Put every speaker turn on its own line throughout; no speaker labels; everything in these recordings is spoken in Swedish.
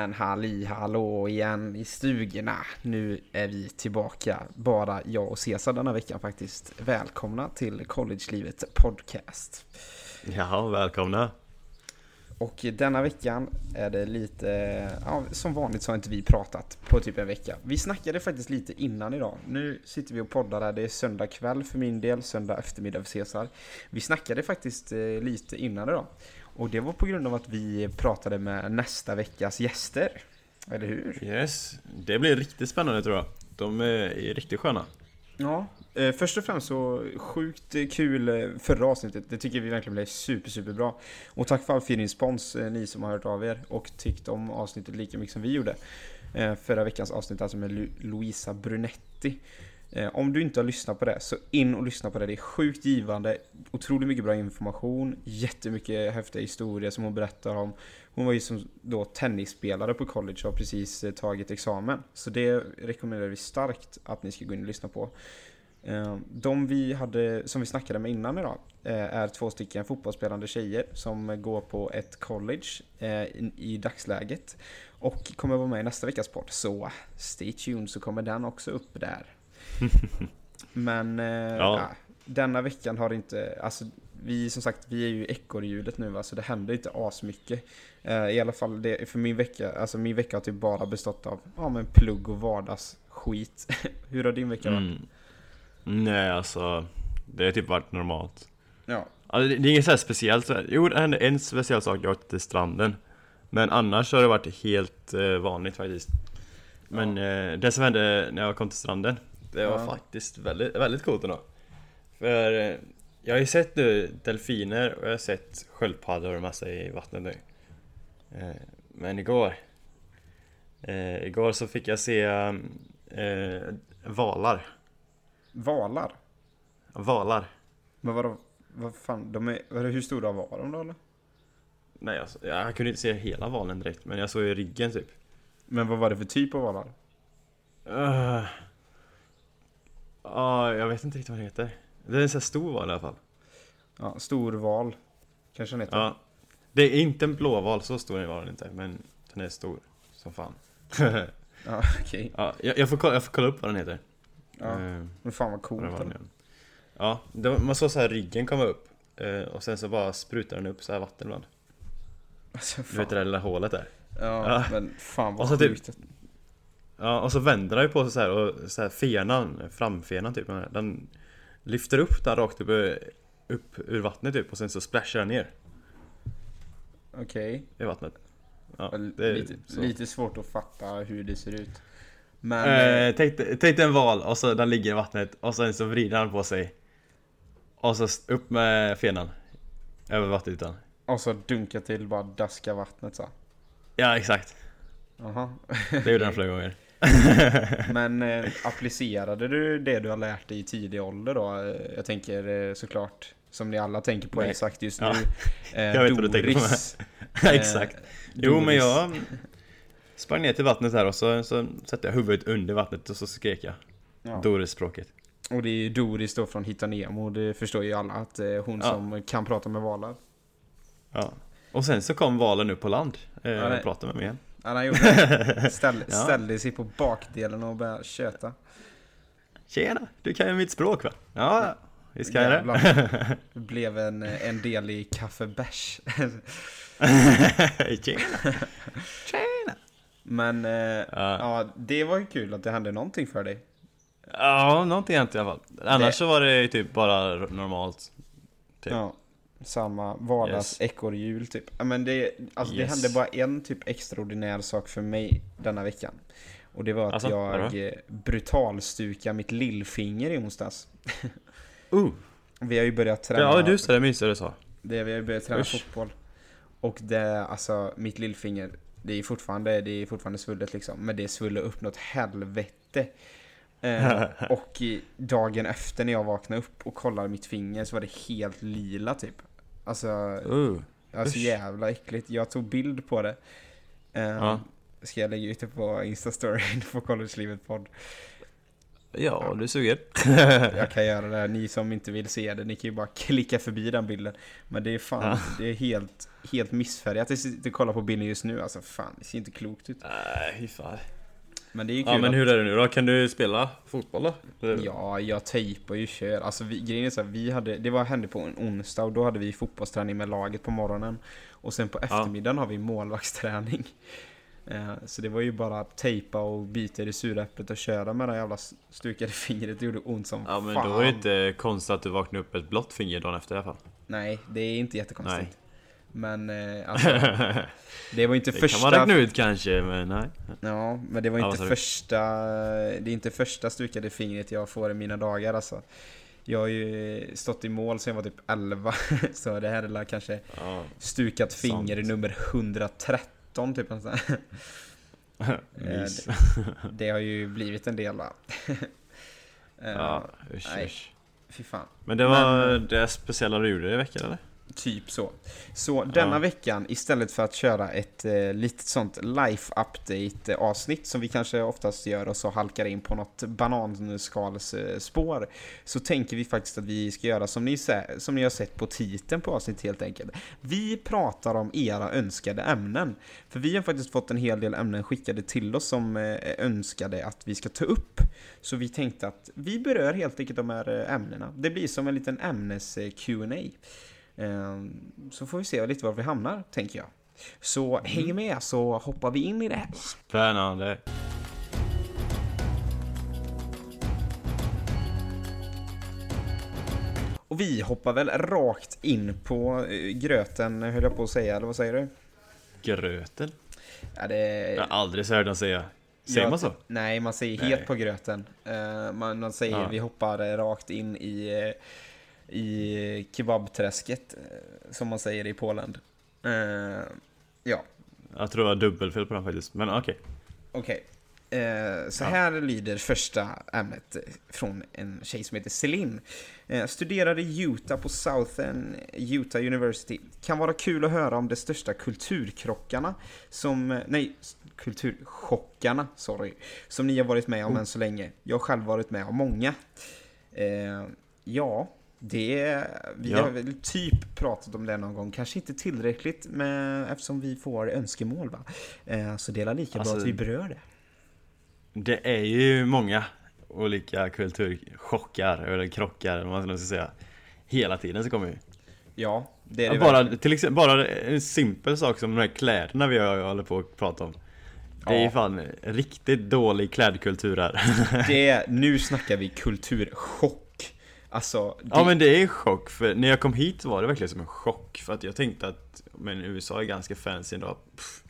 Men halli hallå igen i stugorna. Nu är vi tillbaka. Bara jag och Cesar denna veckan faktiskt. Välkomna till Collegelivet podcast.
Ja, välkomna.
Och denna veckan är det lite, ja, som vanligt så har inte vi pratat på typ en vecka. Vi snackade faktiskt lite innan idag. Nu sitter vi och poddar här, det är söndag kväll för min del, söndag eftermiddag för Cesar. Vi snackade faktiskt eh, lite innan idag. Och det var på grund av att vi pratade med nästa veckas gäster. Eller hur?
Yes, det blir riktigt spännande tror jag. De är riktigt sköna.
Ja, eh, först och främst så sjukt kul eh, förra avsnittet. Det tycker vi verkligen blev super, super bra. Och tack för all fin respons, eh, ni som har hört av er och tyckt om avsnittet lika mycket som vi gjorde. Förra veckans avsnitt alltså med Lu Louisa Brunetti. Eh, om du inte har lyssnat på det, så in och lyssna på det. Det är sjukt givande, otroligt mycket bra information, jättemycket häftiga historier som hon berättar om. Hon var ju som då tennisspelare på college och har precis eh, tagit examen. Så det rekommenderar vi starkt att ni ska gå in och lyssna på. Eh, de vi hade, som vi snackade med innan idag eh, är två stycken fotbollsspelande tjejer som går på ett college eh, i dagsläget och kommer vara med i nästa veckas podd. Så stay tuned så kommer den också upp där. Men eh, ja. Ja, denna veckan har inte, alltså vi som sagt, vi är ju ekorrhjulet nu va, så det händer inte asmycket. Eh, I alla fall det, för min vecka, alltså min vecka har typ bara bestått av, ja men plugg och vardagsskit. Hur har din vecka varit? Mm.
Nej alltså, det har typ varit normalt.
Ja.
Alltså, det, det är inget så speciellt så Jo, det hände en speciell sak, jag åkte till stranden. Men annars har det varit helt eh, vanligt faktiskt. Men ja. eh, det som hände när jag kom till stranden det var ja. faktiskt väldigt, väldigt coolt ändå. För eh, jag har ju sett nu delfiner och jag har sett sköldpaddor och massa i vattnet nu. Eh, men igår eh, Igår så fick jag se eh, valar.
Valar?
Valar.
Men vadå, vad fan, de är, hur stora var de då eller?
Nej alltså, jag kunde inte se hela valen direkt men jag såg ju ryggen typ.
Men vad var det för typ av valar?
Uh, Ja, jag vet inte riktigt vad den heter. Det är en sån här stor val i alla fall.
Ja, stor val. Kanske den heter.
Ja. Det är inte en blåval, så stor var den inte. Men den är stor som fan.
ja, okej.
Ja, jag, jag, får kolla, jag får kolla upp vad den heter.
Ja, uh, men fan vad coolt. Vad
ja, det, man såg så här ryggen komma upp. Uh, och sen så bara sprutar den upp så här vatten ibland. Alltså, du vet det där lilla hålet där?
Ja, ja. men fan vad typ sjukt. Typ,
Ja, och så vänder han ju på sig så här och så här fenan, framfenan typ, den lyfter upp den rakt upp, upp ur vattnet typ och sen så splashar den ner.
Okej. Okay.
I vattnet.
Ja, lite, lite, svårt att fatta hur det ser ut.
Men... Eh, eh tänk, tänk dig en val och så den ligger i vattnet och sen så vrider han på sig. Och så upp med fenan. Över vattenytan.
Och så dunka till, bara daska vattnet så.
Ja, exakt.
Jaha.
det gjorde han flera gånger.
Men eh, applicerade du det du har lärt dig i tidig ålder då? Jag tänker eh, såklart, som ni alla tänker på Nej. exakt just nu. Ja.
Eh, jag vet vad du tänker på med. exakt. Jo, men jag sprang ner till vattnet här och så, så satte jag huvudet under vattnet och så skrek jag. Ja. Doris-språket.
Och det är ju Doris då från Hitta Nemo, det förstår ju alla att eh, hon ja. som kan prata med valar.
Ja. Och sen så kom valen upp på land eh, och pratade med mig igen.
Ja, han gjorde Ställ, ja. Ställde sig på bakdelen och började köta.
Tjena, du kan ju mitt språk va? Ja, visst kan jag
det. Det blev en, en del i kaffebärs.
Tjena. Tjena.
Men eh, ja. ja. det var ju kul att det hände någonting för dig.
Ja, någonting hände i alla fall. Annars det... så var det ju typ bara normalt.
Typ. Ja samma vardags yes. typ. Men det, alltså yes. det hände bara en typ extraordinär sak för mig denna veckan. Och det var att alltså, jag eh, brutalstukade mitt lillfinger i onsdags.
uh.
Vi har ju börjat träna.
Ja just det, det minns jag du sa.
Det, vi har ju börjat träna Usch. fotboll. Och det, alltså mitt lillfinger, det är fortfarande, det är fortfarande svullet liksom. Men det svullde upp något helvete. Eh, och dagen efter när jag vaknade upp och kollade mitt finger så var det helt lila typ. Alltså, uh, alltså jävla äckligt. Jag tog bild på det. Uh, ja. Ska jag lägga ut det på Insta-storyn på Collegelivet podd.
Ja, du suger.
Jag kan göra det, ni som inte vill se det, ni kan ju bara klicka förbi den bilden. Men det är fan,
Ja.
det är helt, helt missfärgat. Och kollar på bilden just nu, alltså fan, det ser inte klokt ut.
Nej, fy fan.
Men det är ju kul
Ja, men
att-
hur är det nu då? Kan du spela fotboll då? Eller?
Ja, jag tejpar ju kör. Alltså vi, grejen är så här, vi hade, det var, hände på en onsdag och då hade vi fotbollsträning med laget på morgonen. Och sen på eftermiddagen har vi målvaktsträning. Eh, Så det var ju bara att tejpa och bita i det sura äpplet och köra med det jävla stukade fingret. Det gjorde ont som
Ja, men
fan.
då är det inte konstigt att du vaknar upp ett blått finger dagen efter i alla fall.
Nej, det är inte jättekonstigt.
Nej.
Men eh, alltså, det var inte
Det
första...
kan man räkna ut kanske, men nej.
Ja, men det var
Ja,
inte
du?
första... Det är inte första stukade fingret jag får i mina dagar alltså. Jag har ju stått i mål sedan jag var typ 11, så det här är kanske
Ja.
stukat finger
Sant.
nummer 113 typ. sånt.
Mys.
Det har ju blivit en del va? Eh,
Ja, usch,
nej.
usch.
Fy fan.
Men det var
Men-
det speciella du gjorde i veckan eller?
Typ så. Så denna
Ja.
veckan, istället för att köra ett eh, litet sånt life update eh, avsnitt som vi kanske oftast gör och så halkar in på något bananskalsspår, så tänker vi faktiskt att vi ska göra som ni, som ni har sett på titeln på avsnittet helt enkelt. Vi pratar om era önskade ämnen. För vi har faktiskt fått en hel del ämnen skickade till oss som eh, önskade att vi ska ta upp. Så vi tänkte att vi berör helt enkelt de här eh, ämnena. Det blir som en liten ämnes eh, Q&A. Ehm, Så får vi se lite var vi hamnar, tänker jag. Så häng med så hoppar vi in i det här.
Spännande.
Och vi hoppar väl rakt in på eh, gröten, höll jag på att säga, eller vad säger du?
Gröten?
Ja, det...
Jag har aldrig hört någon säga. Säger
Ja,
man så?
Nej, man säger
Nej.
helt på gröten. Eh, man, man säger
Ja.
vi hoppar rakt in i, eh, i kebabträsket, eh, som man säger i Polen. Eh, ja,
Jag tror jag har dubbelfel på den faktiskt, men okej.
Okej. Eh, så
Ja.
här lyder första ämnet från en tjej som heter Celine. Eh, studerade i Utah på Southern Utah University. Kan vara kul att höra om de största kulturkrockarna som, nej, kulturchockarna, sorry, som ni har varit med om än så länge. Jag har själv varit med om många. Eh, ja, det, vi
Ja.
har väl typ pratat om det någon gång, kanske inte tillräckligt men eftersom vi får önskemål va. Eh, så det är lika bra
Alltså-
att vi berör det.
Det är ju många olika kulturchockar, eller krockar, eller vad man ska säga. Hela tiden så kommer ju.
Ja, det är det
bara,
verkligen.
till exempel, bara en simpel sak som de här kläderna vi håller på att prata om. Det är ju fan riktigt dålig klädkultur här.
Det nu snackar vi kulturchock. Alltså, det,
Ja men det är en chock, för när jag kom hit var det verkligen som en chock För att jag tänkte att, men USA är ganska fancy ändå Pff,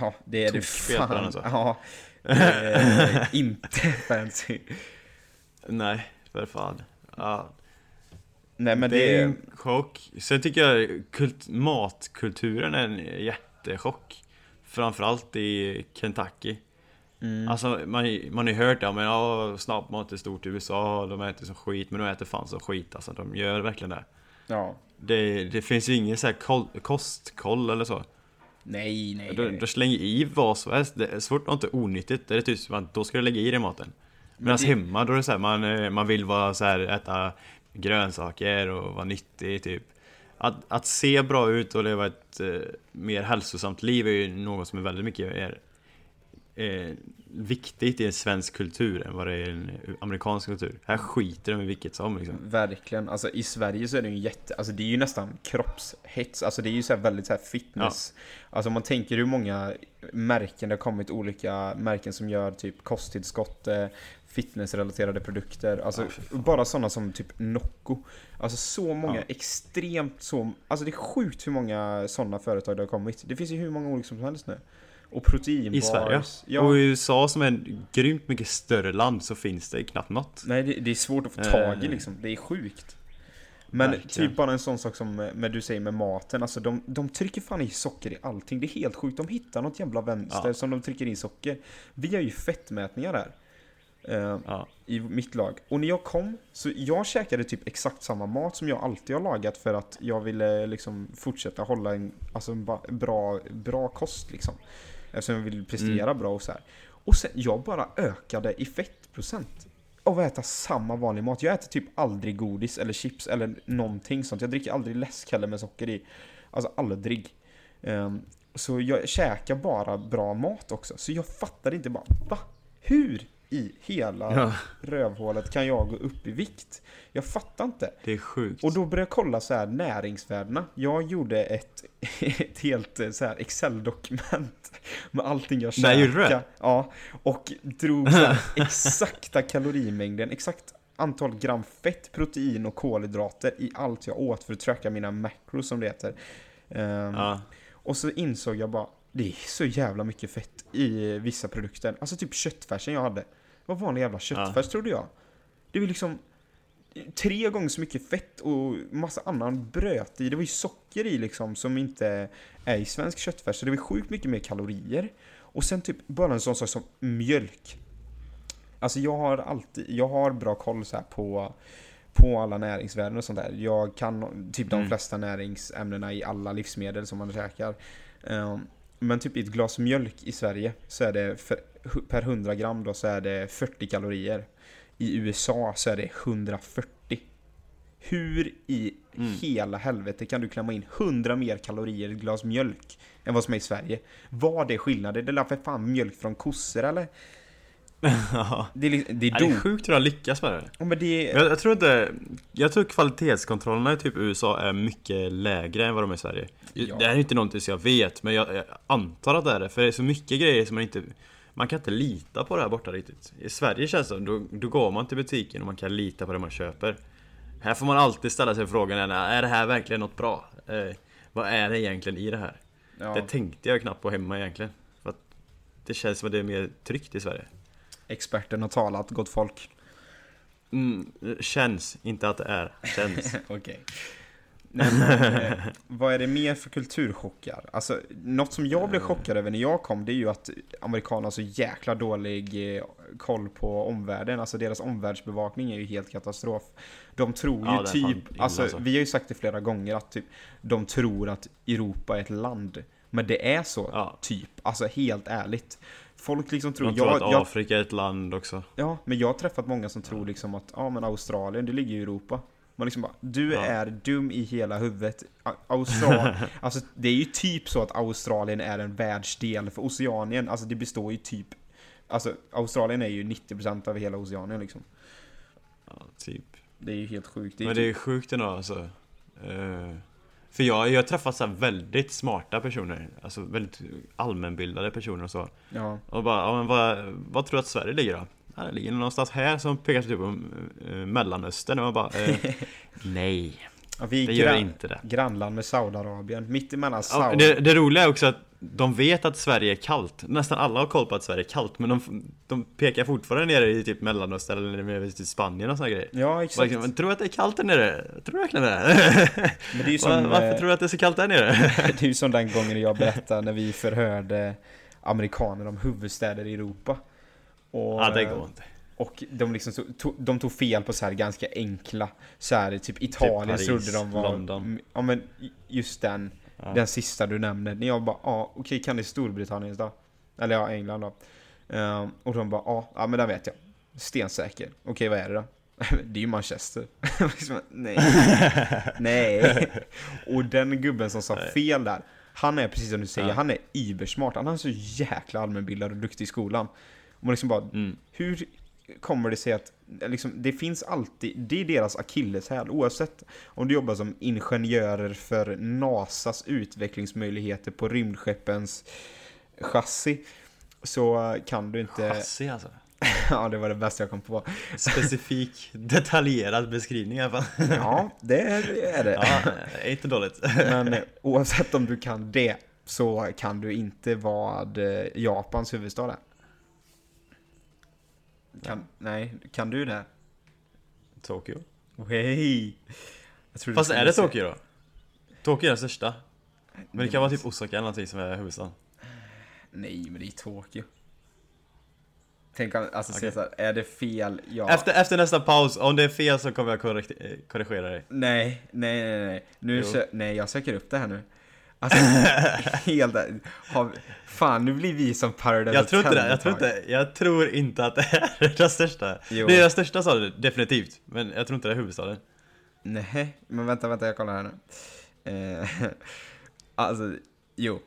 ja, det är det fan.
alltså.
Ja, det inte fancy.
Nej, för fan ja,
Nej men
Det
det
är... en chock Sen tycker jag kult, matkulturen är en jättechock Framförallt i Kentucky
Mm,
Alltså man, man har ju hört det, men ja, snabbmat är stort i USA, de äter som skit, men de äter fan som skit alltså, de gör verkligen det
ja.
Det, det finns ju ingen så här koll, kostkoll eller så
Nej, nej. Nej.
du slänger i vad som helst, det är svårt är onyttigt, det är typ som att då ska du lägga i dig maten Medan
det-
hemma då är det så här, man, eh, man vill vara så här, äta grönsaker och vara nyttig typ att, att se bra ut och leva ett eh, mer hälsosamt liv är ju något som är väldigt mycket mer eh, viktigt i en svensk kultur än vad det är i en amerikansk kultur. Här skiter de i vilket som liksom.
Verkligen, alltså i Sverige så är det ju jätte, alltså det är ju nästan kroppshets, alltså det är ju så här väldigt så här fitness. Alltså om man tänker hur många märken det har kommit, olika märken som gör typ kosttillskott, eh, fitnessrelaterade produkter, alltså
Ja, fan.
bara sådana som typ Nocco. Alltså så många,
Ja.
extremt så, alltså det är sjukt hur många sådana företag det har kommit. Det finns ju hur många olika som helst nu. Och proteinbars.
I Sverige?
Ja.
Och i USA som är ett grymt mycket större land så finns det knappt något.
Nej, det, det är svårt att få tag i
Eh.
liksom. Det är sjukt. Men
Verkligen.
typ bara en sån sak som med, med du säger med maten, alltså de, de trycker fan i socker i allting. Det är helt sjukt. De hittar något jävla vänster
Ja.
som de trycker in socker. Vi har ju fettmätningar där. eh,
Ja.
I mitt lag. Och när jag kom, så jag käkade typ exakt samma mat som jag alltid har lagat för att jag ville liksom fortsätta hålla en, alltså en bra, bra kost liksom. Eftersom jag vill prestera
Mm.
bra och så här. Och sen, jag bara ökade i fettprocent. av att äta samma vanliga mat. Jag äter typ aldrig godis eller chips eller någonting sånt. Jag dricker aldrig läsk heller med socker i. Alltså aldrig. Um, så jag käkar bara bra mat också. Så jag fattar inte bara, va? Hur i hela ja. rövhålet kan jag gå upp i vikt? Jag fattar inte.
Det är sjukt.
Och då började jag kolla så här näringsvärdena. Jag gjorde ett, ett helt så här Excel-dokument med allting jag käkade. Nej, gjorde du Ja. Och drog så här exakta kalorimängden, exakt antal gram fett, protein och kolhydrater i allt jag åt för att tracka mina macros som det heter. Um, ja. Och så insåg jag bara, det är så jävla mycket fett i vissa produkter. Alltså typ köttfärsen jag hade. Var vanlig jävla köttfärs ja. trodde jag. Det var liksom tre gånger så mycket fett och massa annan bröt i. Det var ju socker i liksom som inte är i svensk köttfärs. Så det var sjukt mycket mer kalorier. Och sen typ bara en sån sak som mjölk. Alltså jag har alltid, jag har bra koll så på på alla näringsvärden och sånt där. Jag kan typ de mm. flesta näringsämnena i alla livsmedel som man käkar. Um, men typ i ett glas mjölk i Sverige så är det för, per 100 gram då så är det 40 kalorier. I USA så är det 140. Hur i mm. hela helvete kan du klämma in 100 mer kalorier i ett glas mjölk än vad som är i Sverige? Vad är skillnaden? Det är för fan mjölk från kossor eller?
Det, är, det, är, det är sjukt hur de lyckas med det.
Ja, men det
jag, jag, tror inte... Jag tror kvalitetskontrollerna i typ USA är mycket lägre än vad de är i Sverige. Ja. Det är inte någonting som jag vet, men jag, jag, antar att det är det. För det är så mycket grejer som man inte... Man kan inte lita på det här borta riktigt. I Sverige känns det som, då, då går man till butiken och man kan lita på det man köper. Här får man alltid ställa sig frågan, är det här verkligen något bra? Eh, vad är det egentligen i det här? Ja. Det tänkte jag knappt på hemma egentligen. För att det känns som att det är mer tryggt i Sverige.
Experten har talat, gott folk.
Mm, känns, inte att det är. Känns.
Okej. Okay. Men, eh, vad är det mer för kulturchockar? Alltså, något som jag blev chockad över när jag kom, det är ju att amerikanerna har så jäkla dålig eh, koll på omvärlden. Alltså deras omvärldsbevakning är ju helt katastrof. De tror ju ja, typ, alltså, alltså, vi har ju sagt det flera gånger att typ, de tror att Europa är ett land. Men det är så, ja. typ. Alltså helt ärligt. Folk liksom tror...
De tror jag, att Afrika jag, är ett land också.
Ja, men jag har träffat många som tror liksom att ja men Australien, det ligger i Europa. Man liksom bara, du ja. är dum i hela huvudet. Australien, alltså det är ju typ så att Australien är en världsdel för Oceanien, alltså det består ju typ Alltså Australien är ju 90% av hela Oceanien liksom.
Ja, typ.
Det är ju helt sjukt.
Det Men det är typ- sjukt ändå alltså. Uh, för jag, jag har träffat så väldigt smarta personer, alltså väldigt allmänbildade personer och så. Ja. Och bara, ja, men vad, vad tror du att Sverige ligger då? Ja, det ligger någonstans här som pekar typ på eh, Mellanöstern och man bara, eh, nej.
Ja, vi det gör inte det. Grannland med Saudiarabien, mitt emellan Saudi.
Ja, det, det roliga är också att de vet att Sverige är kallt. Nästan alla har koll på att Sverige är kallt, men de, de pekar fortfarande nere i typ Mellanöstern eller nere i typ Spanien och såna grejer.
Ja, exakt.
Liksom, tror du att det är kallt där nere? Tror du verkligen det? Men det är som, Varför eh, tror du att det är så kallt där nere?
det är ju som den gången jag berättade när vi förhörde amerikaner om huvudstäder i Europa.
Och, ja, det går inte.
Och de, liksom tog, de tog fel på så här ganska enkla, så här, typ Italien typ trodde de var... London. Ja men just den, ja. den sista du nämnde. När jag bara, ja okej okay, kan det Storbritannien då? Eller ja, England då. Um, och de bara, ja, ja men den vet jag. Stensäker. Okej okay, vad är det då? det är ju Manchester. Nej. Nej. Och den gubben som sa fel där, han är precis som du säger, ja. han är ibersmart. Han är så jäkla allmänbildad och duktig i skolan. Och man liksom bara, mm. hur kommer det sig att liksom, det finns alltid, det är deras akilleshäl oavsett om du jobbar som ingenjörer för NASAs utvecklingsmöjligheter på rymdskeppens chassi så kan du inte...
Chassi alltså?
ja, det var det bästa jag kom på.
Specifik, detaljerad beskrivning i alla fall.
ja, det är det.
Ja, är inte dåligt.
Men oavsett om du kan det så kan du inte vad Japans huvudstad är. Kan, nej, kan du det?
Tokyo.
Hej!
Fast är det Tokyo då? Tokyo är den största. Men det kan vara typ Osaka eller någonting som är huvudstaden.
Nej, men det är Tokyo. Tänk om, alltså okay. här, är det fel? Ja.
Efter, efter nästa paus, om det är fel så kommer jag korrigera dig.
Nej, nej, nej, nej. Nu nej, jag söker upp det här nu. Alltså, helt har, Fan, nu blir vi som Paradise
Jag tror inte det, jag tror inte, jag tror inte att det är den största.
Jo.
Det är den största staden, definitivt. Men jag tror inte det är huvudstaden.
Nej, men vänta, vänta, jag kollar här nu. Eh, alltså, jo.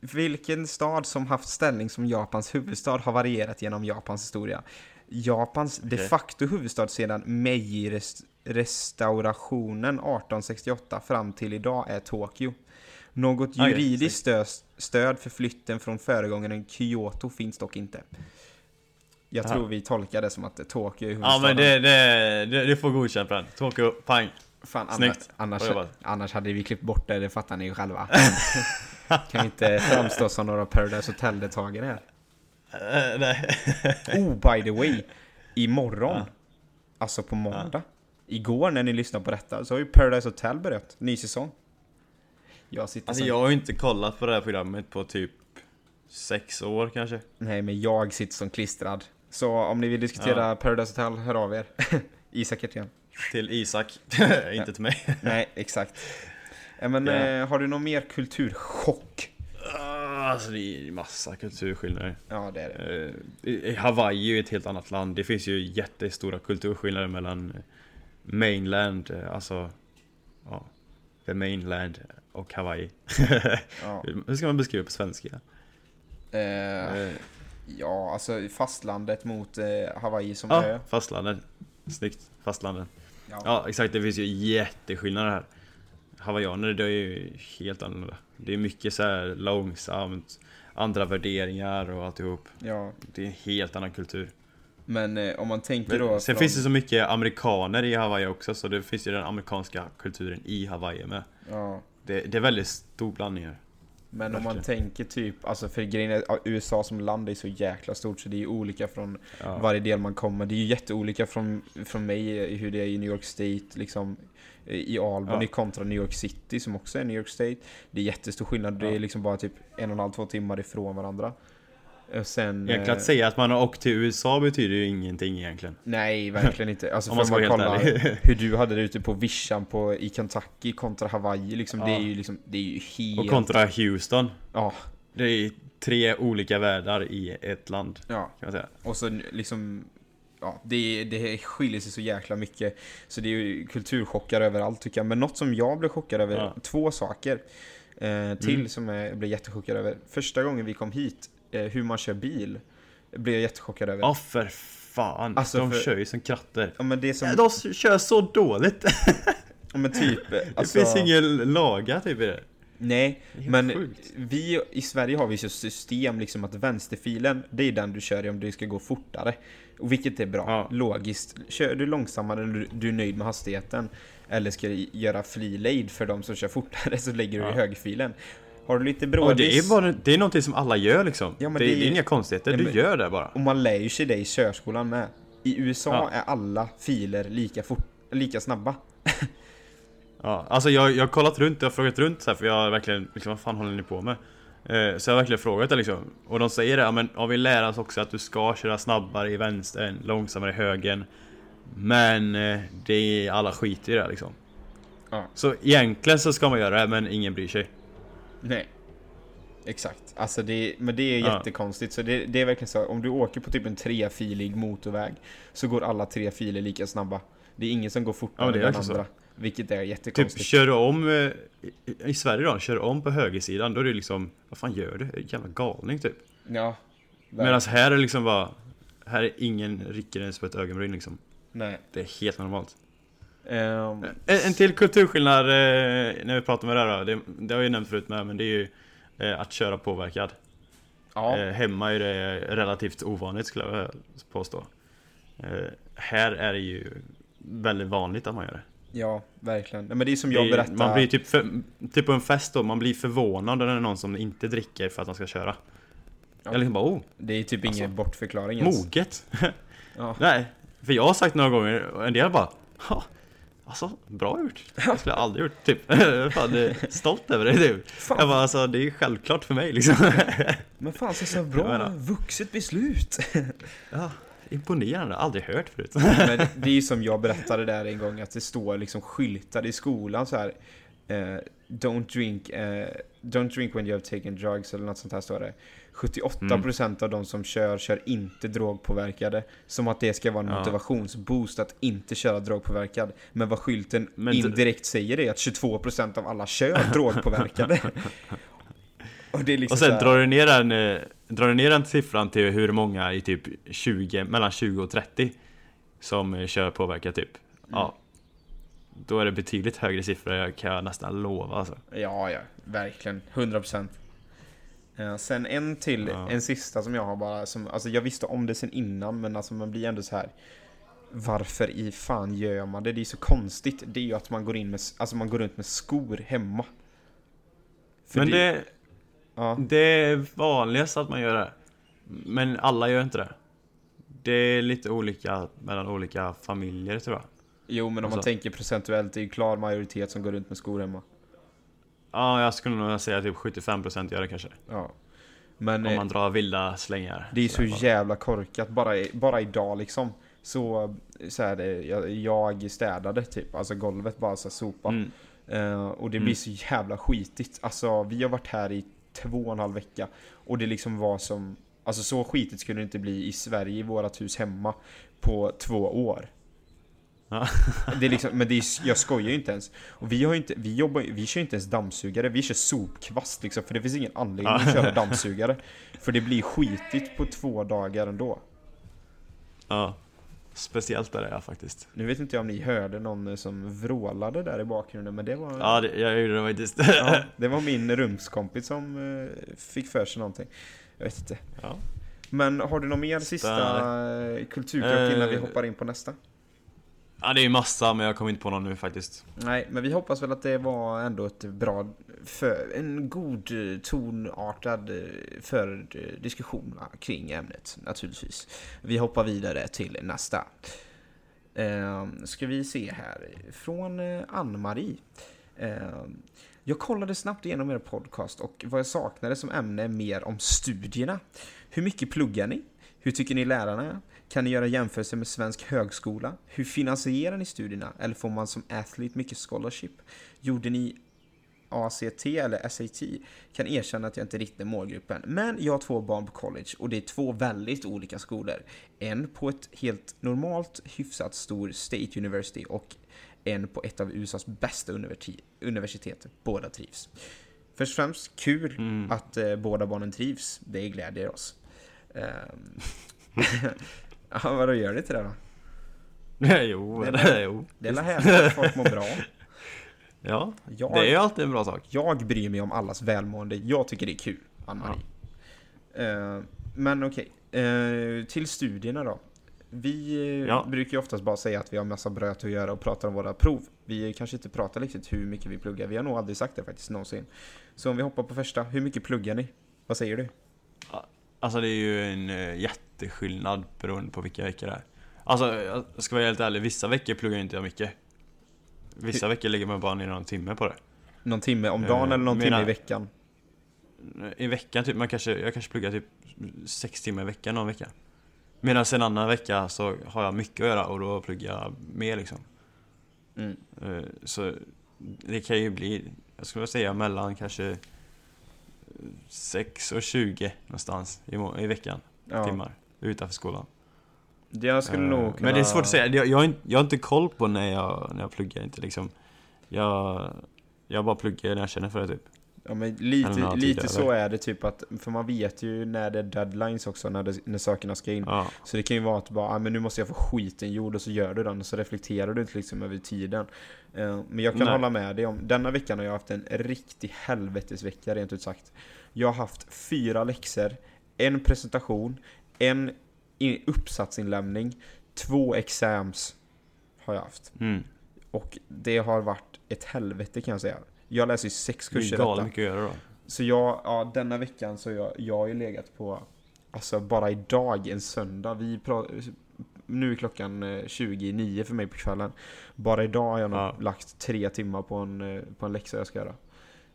Vilken stad som haft ställning som Japans huvudstad har varierat genom Japans historia. Japans de
Okej.
facto huvudstad sedan Meiji-restaurationen 1868 fram till idag är Tokyo. Något juridiskt stöd, för flytten från föregångaren Kyoto finns dock inte. Jag
Ja.
tror vi tolkar det som att Tokyo är
Ja
huvudstaden.
men det, det, det, det får godkänt på den. Tokyo, pang.
Fan,
Snyggt.
annars, annars hade vi klippt bort det, det fattar ni ju själva. kan vi inte framstå som några Paradise Hotel-deltagare här.
Eh, nej.
Oh, by the way. Imorgon,
Ja.
alltså på måndag, igår när ni lyssnar på detta, så har ju Paradise Hotel börjat, ny säsong. Jag sitter
Alltså
som...
jag har ju inte kollat på det här programmet på typ sex år kanske.
Nej, men jag sitter som klistrad. Så om ni vill diskutera
Ja.
Paradise Hotel, hör av er. Isak Hertén.
Till Isak, inte till mig.
Nej, exakt. Men
Ja.
eh, har du någon mer kulturchock?
Ah, Alltså det är massa kulturskillnader.
Ja, det är det.
Eh, Hawaii är ju ett helt annat land. Det finns ju jättestora kulturskillnader mellan mainland, eh, alltså ja, the mainland och Hawaii.
Ja.
Hur ska man beskriva på svenska?
Eh,
Eh,
Ja, alltså fastlandet mot eh, Hawaii som
Ja,
ö.
fastlandet. Snyggt, fastlandet.
Ja.
Ja, exakt. Det finns ju jätteskillnader här. Hawaiianer, det är ju helt annorlunda. Det är mycket så här långsamt, andra värderingar och alltihop.
ja.
Det är en helt annan kultur.
Men eh, om man tänker
Men
då...
sen
från-
finns det så mycket amerikaner i Hawaii också, så det finns ju den amerikanska kulturen i Hawaii med.
Ja.
Det, det är väldigt stor blandning här.
Men om man tänker typ, alltså för grejen är, ja, USA som land är så jäkla stort så det är ju olika från
Ja.
varje del man kommer. Det är ju jätteolika från, från mig i hur det är i New York State, liksom eh, i Albany
Ja.
kontra New York City som också är New York State. Det är jättestor skillnad, det
Ja.
är liksom bara typ en och en halv, två timmar ifrån varandra. Och sen...
Egentligen
eh,
att säga att man har åkt till USA betyder ju ingenting egentligen.
Nej, verkligen inte. Alltså
Om man
man
ska vara
kollar hur du hade det ute på vischan på, i Kentucky kontra Hawaii, liksom, det
Ja.
är ju liksom, det är ju helt...
Och kontra Houston.
Ja,
Det är tre olika världar i ett land,
ja.
kan man säga.
Och så liksom, ja, det, det skiljer sig så jäkla mycket. Så det är ju kulturchockar överallt tycker jag. Men något som jag blev chockad över,
Ja.
två saker eh, till
Mm.
som jag blev jättechockad över. Första gången vi kom hit, eh, hur man kör bil, blev jag jättechockad över.
Ja för fan,
Alltså,
de
för-
kör ju som kratter.
Ja men det som,
De kör så dåligt!
ja, men typ, eh,
Det
alltså,
finns ingen laga typ i det.
Nej,
Det
men
sjukt.
vi i Sverige har vi så system liksom att vänsterfilen, det är den du kör i om det ska gå fortare. Och vilket är bra,
Ja.
logiskt. Kör du långsammare eller du- du är nöjd med hastigheten eller ska du göra fri lejd för de som kör fortare så lägger du
Ja.
i högerfilen. Har du lite brådis
det är bara, det är någonting som alla gör liksom.
Ja,
det,
det är-
är inga konstigheter,
Ja,
du
men-
gör det bara.
och man lär ju sig det i körskolan med. I USA
Ja.
är alla filer lika, fort, lika snabba.
Ja, alltså jag, jag har kollat runt, jag har frågat runt så här, för jag har verkligen, liksom, vad fan håller ni på med? Eh, så jag har verkligen frågat det liksom. Och de säger det, ja men ja, vi lär oss också att du ska köra snabbare i vänstern, långsammare i högern. Men eh, det är, alla skiter i det liksom.
Ja.
Så egentligen så ska man göra det, men ingen bryr sig.
Nej. Exakt. Alltså det, men det är
Ja.
jättekonstigt. Så det, det är verkligen så, om du åker på typ en trefilig motorväg så går alla tre filer lika snabba. Det är ingen som går
Ja,
fortare
är
än den andra. Vilket är
Typ
jättekonstigt.
kör du om, eh, i, Sverige då, kör du om på högersidan, då är det liksom, vad fan gör du jävla galning typ?
Ja.
Medan här är det liksom bara, här är ingen rycker ens på ett ögonbryn liksom.
Nej.
Det är helt normalt.
Ehm,
En, en till kulturskillnad eh, när vi pratar med det här då, det, det har jag ju nämnt förut med, men det är ju eh, att köra påverkad.
ja.
Eh, hemma är det relativt ovanligt skulle jag påstå. Eh, här är det ju väldigt vanligt att man gör det.
ja, verkligen. Men det är som jag berättade.
man blir typ, för, typ på en fest då, man blir förvånad när det är någon som inte dricker för att man ska köra.
Ja.
Jag liksom bara oh,
Det är typ
Alltså,
ingen bortförklaring ens.
moget!
Ja.
Nej, för jag har sagt några gånger, och en del bara "Ha, Alltså, bra gjort! Det skulle jag aldrig gjort, typ. Fan, är stolt över det typ.
Fan.
Jag bara alltså, det är självklart för mig liksom.
Men fan så, så bra vuxet beslut.
Ja, imponerande, aldrig hört förut.
Men det är ju som jag berättade där en gång att det står liksom skyltar i skolan så här. Eh, don't drink, eh, don't drink when you have taken drugs eller något sånt här står det. 78% av de som kör, kör inte drogpåverkade. Som att det ska vara en
Ja.
motivationsboost att inte köra drogpåverkad. Men vad skylten
Men
indirekt säger är att 22% av alla kör drogpåverkade. Och det är liksom
Och sen
här-
drar du ner den, eh, drar du ner den siffran till hur många i typ 20, mellan 20 och 30 som eh, kör påverkat typ. Ja. Då är det betydligt högre siffror kan jag nästan lova alltså.
Ja, ja, verkligen. 100%. Eh, sen en till,
Ja.
en sista som jag har bara, som, alltså jag visste om det sen innan men alltså man blir ändå så här. Varför i fan gör man det? Det är så konstigt. Det är ju att man går in med, alltså man går runt med skor hemma. För
Men det,
ja,
det är vanligast att man gör det. Men alla gör inte det. Det är lite olika mellan olika familjer tror jag.
jo men om man
alltså-
tänker procentuellt, det är ju klar majoritet som går runt med skor hemma.
Ja, jag skulle nog säga typ 75% gör det kanske.
Ja. Men
Om
eh,
man drar vilda slängar.
Det är så
bara.
jävla korkat, bara, bara idag liksom. Så, så här, jag, jag städade typ, alltså golvet bara så här, sopa.
Mm.
Eh, och det
Mm.
blir så jävla skitigt. Alltså vi har varit här i två och en halv vecka. Och det liksom var som, alltså så skitigt skulle det inte bli i Sverige i vårat hus hemma på två år. Det är liksom, men det är, jag skojar ju inte ens. Och vi, har inte, vi, jobbar, vi kör inte ens dammsugare, vi kör sopkvast liksom. För det finns ingen anledning att köra dammsugare. För det blir skitigt på två dagar ändå.
Ja. Speciellt där är jag faktiskt.
Nu vet inte jag om ni hörde någon eh, som vrålade där i bakgrunden, men det var...
Ja, det, jag gjorde det faktiskt.
Ja, det var min rumskompis som eh, fick för sig någonting. Jag vet inte.
Ja.
Men har du någon mer sista eh, kulturkrock innan vi hoppar in på nästa?
Ja, det är ju massa, men jag kommer inte på någon nu faktiskt.
Nej, men vi hoppas väl att det var ändå ett bra, för, en god tonartad eh, för eh, diskussion kring ämnet naturligtvis. Vi hoppar vidare till nästa. Eh, ska vi se här, från eh, Ann-Marie. Eh, jag kollade snabbt igenom er podcast och vad jag saknade som ämne är mer om studierna. Hur mycket pluggar ni? Hur tycker ni lärarna är? Kan ni göra jämförelser med svensk högskola? Hur finansierar ni studierna? Eller får man som athlete mycket scholarship? Gjorde ni ACT eller SAT? Kan erkänna att jag inte riktigt är målgruppen. Men jag har två barn på college och det är två väldigt olika skolor. En på ett helt normalt hyfsat stor State University och en på ett av USAs bästa universi- universitet. Båda trivs. Först och främst kul
Mm.
att eh, båda barnen trivs. Det glädjer oss. Um, ja, vadå gör det inte det då?
jo,
Det är
jo.
Det är väl härligt att folk mår bra.
Ja,
Jag,
det är ju alltid en bra sak.
jag bryr mig om allas välmående. Jag tycker det är kul, Ann-Marie. Eh, men okej, Eh, till studierna då. Vi eh,
Ja.
brukar ju oftast bara säga att vi har massa bröt att göra och pratar om våra prov. Vi kanske inte pratar riktigt hur mycket vi pluggar. Vi har nog aldrig sagt det faktiskt någonsin. Så om vi hoppar på första, hur mycket pluggar ni? Vad säger du?
Alltså det är ju en eh, jätteskillnad beroende på vilka veckor det är. Alltså, jag ska vara helt ärlig, vissa veckor pluggar inte jag mycket. Vissa veckor lägger man bara ner någon timme på det.
Någon timme om dagen
Eh,
eller någon
mina-
timme i veckan?
I veckan typ, man kanske, jag kanske pluggar typ sex timmar i veckan någon vecka. Medan en annan vecka så har jag mycket att göra och då pluggar jag mer liksom.
Mm.
Eh, Så det kan ju bli, jag skulle säga mellan kanske 6 och 20 någonstans i, i veckan,
Ja.
timmar, utanför skolan.
Jag skulle
Eh,
nog kunna...
Men det är svårt att säga, jag, jag, har inte, jag har inte koll på när jag, när jag pluggar inte liksom. Jag, jag bara pluggar när jag känner för det typ.
Ja men lite, lite så är det typ att, för man vet ju när det är deadlines också, när, det, när sakerna ska in.
Ja,
Så det kan ju vara att bara, ah, men nu måste jag få skiten gjord och så gör du den och så reflekterar du inte liksom över tiden. Eh, men jag kan
Nej.
hålla med dig om, denna veckan har jag haft en riktig helvetesvecka rent ut sagt. Jag har haft fyra läxor, en presentation, en uppsatsinlämning, två exams har jag haft.
mm.
Och det har varit ett helvete kan jag säga. Jag läser ju sex
Det är
kurser
galet
detta.
mycket att göra då.
Så jag, ja denna veckan så jag, jag har ju legat på, alltså bara idag en söndag, vi nu är klockan eh, 29 för mig på kvällen. Bara idag har jag nog
Ja.
lagt tre timmar på en, eh, på en läxa jag ska göra.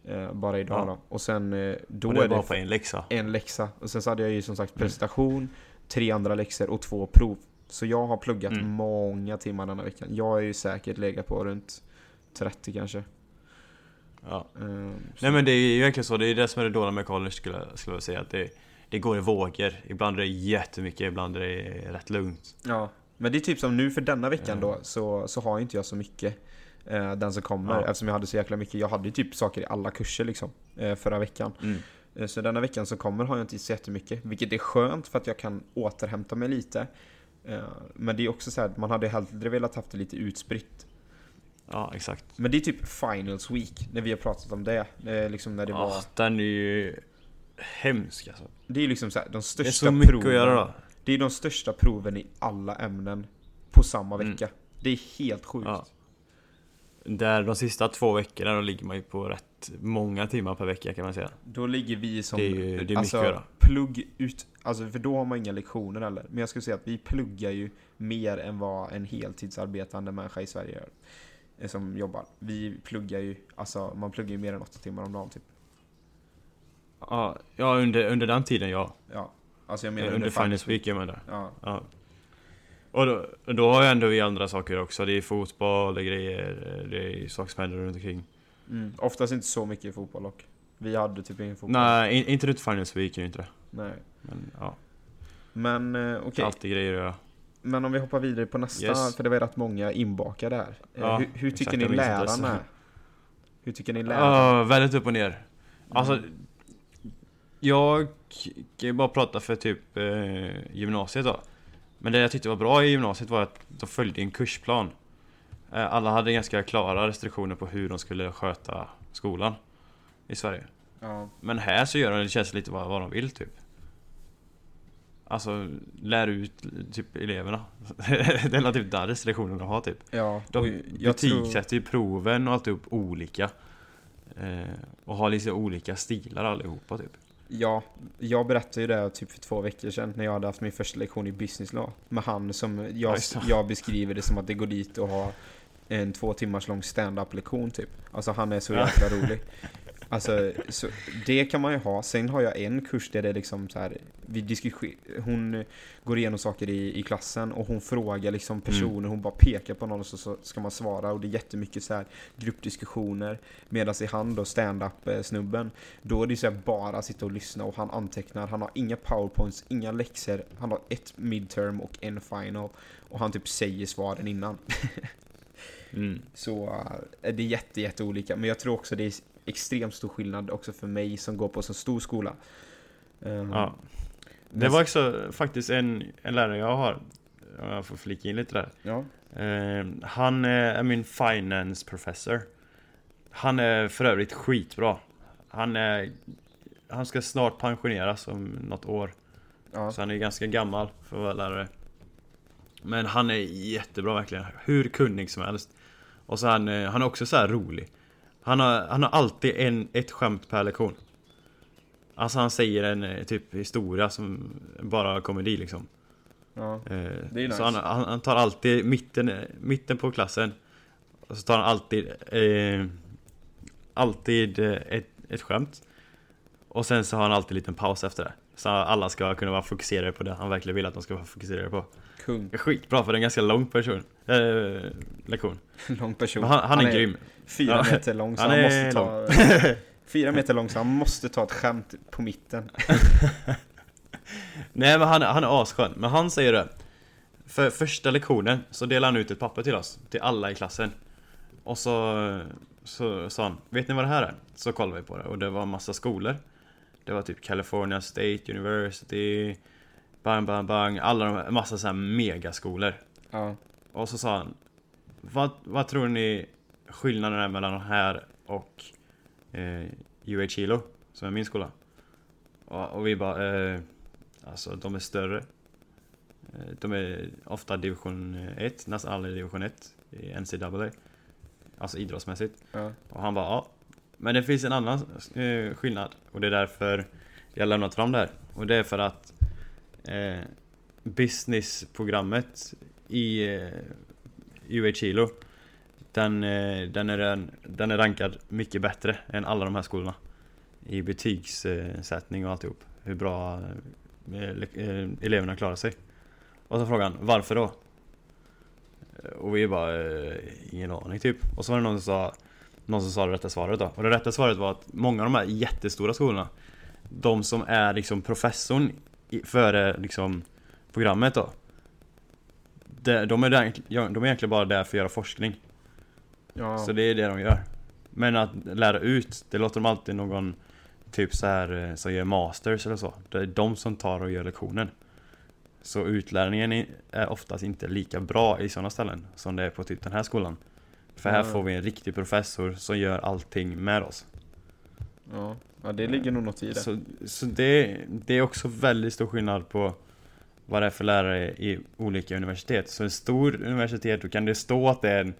Eh, bara idag
Ja.
då. Och sen eh, då
Och det
är
är
det
bara på en läxa.
en läxa. Och sen så hade jag ju som sagt
Mm.
presentation, tre andra läxor och två prov. Så jag har pluggat
Mm.
många timmar denna veckan. Jag är ju säkert legat på runt 30 kanske.
Ja.
Så-
Nej men det är ju verkligen så, det är det som är det dåliga med college skulle, skulle jag säga att det, det går i vågor. Ibland är det jättemycket, ibland är det rätt lugnt.
Ja, men det är typ som nu för denna veckan då så, så har inte jag så mycket eh, den som kommer
Ja.
eftersom jag hade så jäkla mycket. Jag hade ju typ saker i alla kurser liksom eh, förra veckan.
Mm.
Eh, så denna veckan som kommer har jag inte så jättemycket, vilket är skönt för att jag kan återhämta mig lite. Eh, men det är också så här, man hade hellre velat haft det lite utspritt.
Ja, exakt.
Men det är typ finals week när vi har pratat om det. Eh, liksom när det var.
Ja, den är ju hemsk alltså.
Det är liksom så här, de
Det är
största
så mycket
proven.
att göra då.
Det är de största proven i alla ämnen på samma
Mm.
vecka. Det är helt sjukt.
Ja. Där de sista två veckorna då ligger man ju på rätt många timmar per vecka kan man säga.
Då ligger vi som...
Det är ju- det är mycket
alltså,
att göra.
plugg ut... Alltså för då har man inga lektioner heller. Men jag skulle säga att vi pluggar ju mer än vad en heltidsarbetande människa i Sverige gör. Eh, Som jobbar. Vi pluggar ju, alltså man pluggar ju mer än åtta timmar om dagen typ.
Ja, ja under, under den tiden ja.
Ja. Alltså jag menar
Under, under Finance Week man där.
Ja.
Ja. Och då, då har jag ändå vi andra saker också. Det är fotboll, det är grejer, det är saker som händer runt omkring.
Mm. Oftast inte så mycket i fotboll och Vi hade typ ingen fotboll.
Nej, in, inte runt Finance Week inte det.
Nej.
Men ja,
Men eh, okej.
är alltid grejer att göra.
Men om vi hoppar vidare på nästa,
Yes.
för det var rätt många inbakade här. Eh,
Ja,
hur, hur tycker
exakt,
ni lärarna? Hur tycker ni lärarna?
Ja, väldigt upp och ner. Alltså,
Mm.
jag kan ju bara prata för typ eh, gymnasiet då. Men det jag tyckte var bra i gymnasiet var att de följde en kursplan. Eh, alla hade ganska klara restriktioner på hur de skulle sköta skolan i Sverige.
Ja.
Men här så gör de det känns lite vad, vad de vill typ. Alltså, lär ut typ eleverna. det är typ där restriktionerna de har typ.
ja.
De betygsätter ju proven och alltihop olika. Eh, och har liksom olika stilar allihopa typ.
ja, jag berättade ju det typ för två veckor sedan när jag hade haft min första lektion i business law. Med han som, jag,
Ja,
jag beskriver det som att det går dit och har en två timmars lång stand-up lektion typ. Alltså han är så jäkla rolig. Alltså, så det kan man ju ha. Sen har jag en kurs där det är liksom så här, vi diskuterar, hon går igenom saker i, i klassen och hon frågar liksom personer, hon bara pekar på någon och så, så ska man svara och det är jättemycket så här gruppdiskussioner. Medan i han då, stand-up snubben, då är det så här bara sitta och lyssna och han antecknar, han har inga powerpoints, inga läxor, han har ett midterm och en final och han typ säger svaren innan.
Mm.
Så eh, det är jätte, jätte olika. Men jag tror också det är extremt stor skillnad också för mig som går på så stor skola. Ehm,
Ja. Det var också faktiskt en, en lärare jag har, om jag får flika in lite där.
Ja.
Eh, han eh, är min finance professor. Han är för övrigt skitbra. Han är... Han ska snart pensioneras om något år.
Ja.
Så han är ganska gammal för att vara lärare. Men han är jättebra verkligen. Hur kunnig som helst. Och så han, eh, han är också så här rolig. Han har, han har alltid en, ett skämt per lektion. Alltså han säger en eh, typ historia som bara komedi liksom.
ja.
Eh,
Det är nice.
Så han, han, han tar alltid mitten, mitten på klassen. Och så tar han alltid eh, Alltid eh, ett, ett skämt. Och sen så har han alltid en liten paus efter det. Så alla ska kunna vara fokuserade på det han verkligen vill att de ska vara fokuserade på.
Kung.
Skitbra för det är en ganska lång person. Eh, lektion.
Lång person.
Men han, han, är, grym.
Fyra
Ja.
meter lång så
Han
han, måste ta... fyra meter lång så han måste ta ett skämt på mitten.
Nej men han, han är asskön. Men han säger det. För första lektionen så delar han ut ett papper till oss. Till alla i klassen. Och så, så sa han, vet ni vad det här är? Så kollade vi på det och det var massa skolor. Det var typ California State University, bang bang bang, alla de här, massa så här megaskolor.
Ja.
Och så sa han, vad, vad tror ni skillnaden är mellan de här och eh, UH Kilo, som är min skola? Och, och vi bara, eh, alltså de är större. Eh, De är ofta division 1, nästan alla är division 1 i NCAA. Alltså idrottsmässigt.
Ja.
Och han bara, ja. Men det finns en annan eh, skillnad. Och det är därför jag lämnat fram det här. Och det är för att eh, businessprogrammet i eh, UH Kilo den, eh, den, är, den, är rankad mycket bättre än alla de här skolorna. I betygssättning och alltihop. Hur bra eh, eh, eleverna klarar sig. Och så frågan, han, varför då? Och vi bara, ingen aning typ. Och så var det någon som sa någon som sa det rätta svaret då. Och det rätta svaret var att många av de här jättestora skolorna, de som är liksom professorn före liksom programmet då. De, de, är där, ja, de är egentligen bara där för att göra forskning.
Ja,
Så det är det de gör. Men att lära ut, det låter de alltid någon typ så här eh, som gör masters eller så. Det är de som tar och gör lektionen. Så utlärningen är- oftast inte lika bra i sådana ställen som det är på typ den här skolan. För här
Nej.
får vi en riktig professor som gör allting med oss.
ja. ja, det ligger nog något i det.
Så, så det, det är också väldigt stor skillnad på vad det är för lärare i olika universitet. Så en stor universitet, då kan det stå att det är en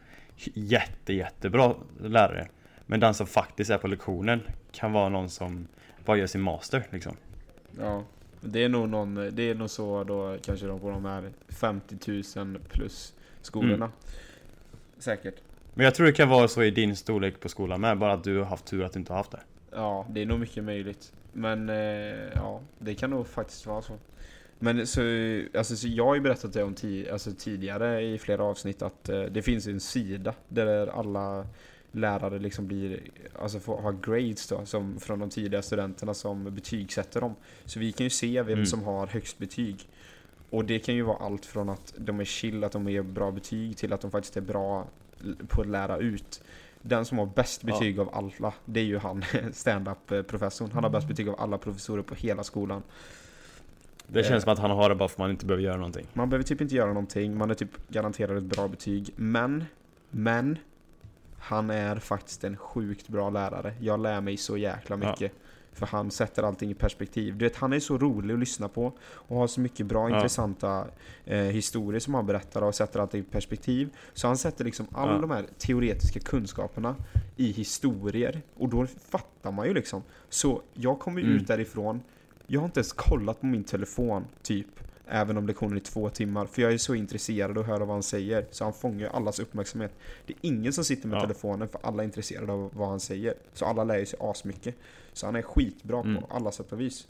jätte, jättebra lärare. Men den som faktiskt är på lektionen kan vara någon som bara gör sin master liksom.
Ja, det är nog någon, det är nog så då kanske de på de här 50 000 plus skolorna.
Mm.
Säkert.
Men jag tror det kan vara så i din storlek på skolan med, bara att du har haft tur att du inte har haft det.
Ja, det är nog mycket möjligt. Men eh, ja, det kan nog faktiskt vara så. Men så, alltså, så jag har ju berättat det om ti- alltså, tidigare i flera avsnitt att eh, det finns en sida där alla lärare liksom blir, alltså får ha grades då, som från de tidiga studenterna som betygsätter dem. Så vi kan ju se vem
Mm.
som har högst betyg. Och det kan ju vara allt från att de är chill, att de ger bra betyg, till att de faktiskt är bra på att lära ut. Den som har bäst
Ja.
betyg av alla, det är ju han, stand-up eh, professorn. Han har bäst betyg av alla professorer på hela skolan.
Det känns som att han har det bara för att man inte behöver göra någonting.
Man behöver typ inte göra någonting, man är typ garanterad ett bra betyg. Men, men, han är faktiskt en sjukt bra lärare. Jag lär mig så jäkla
Ja.
mycket. För han sätter allting i perspektiv. Du vet, han är så rolig att lyssna på och har så mycket bra
Ja.
intressanta eh, historier som han berättar och sätter allting i perspektiv. Så han sätter liksom alla
Ja.
de här teoretiska kunskaperna i historier och då fattar man ju liksom. Så jag kommer
Mm.
ut därifrån, jag har inte ens kollat på min telefon typ Även om lektionen är två timmar, för jag är så intresserad och hör vad han säger. Så han fångar ju allas uppmärksamhet. Det är ingen som sitter med
Ja.
telefonen för alla är intresserade av vad han säger. Så alla lär ju sig asmycket. Så han är skitbra
Mm.
på alla sätt och vis.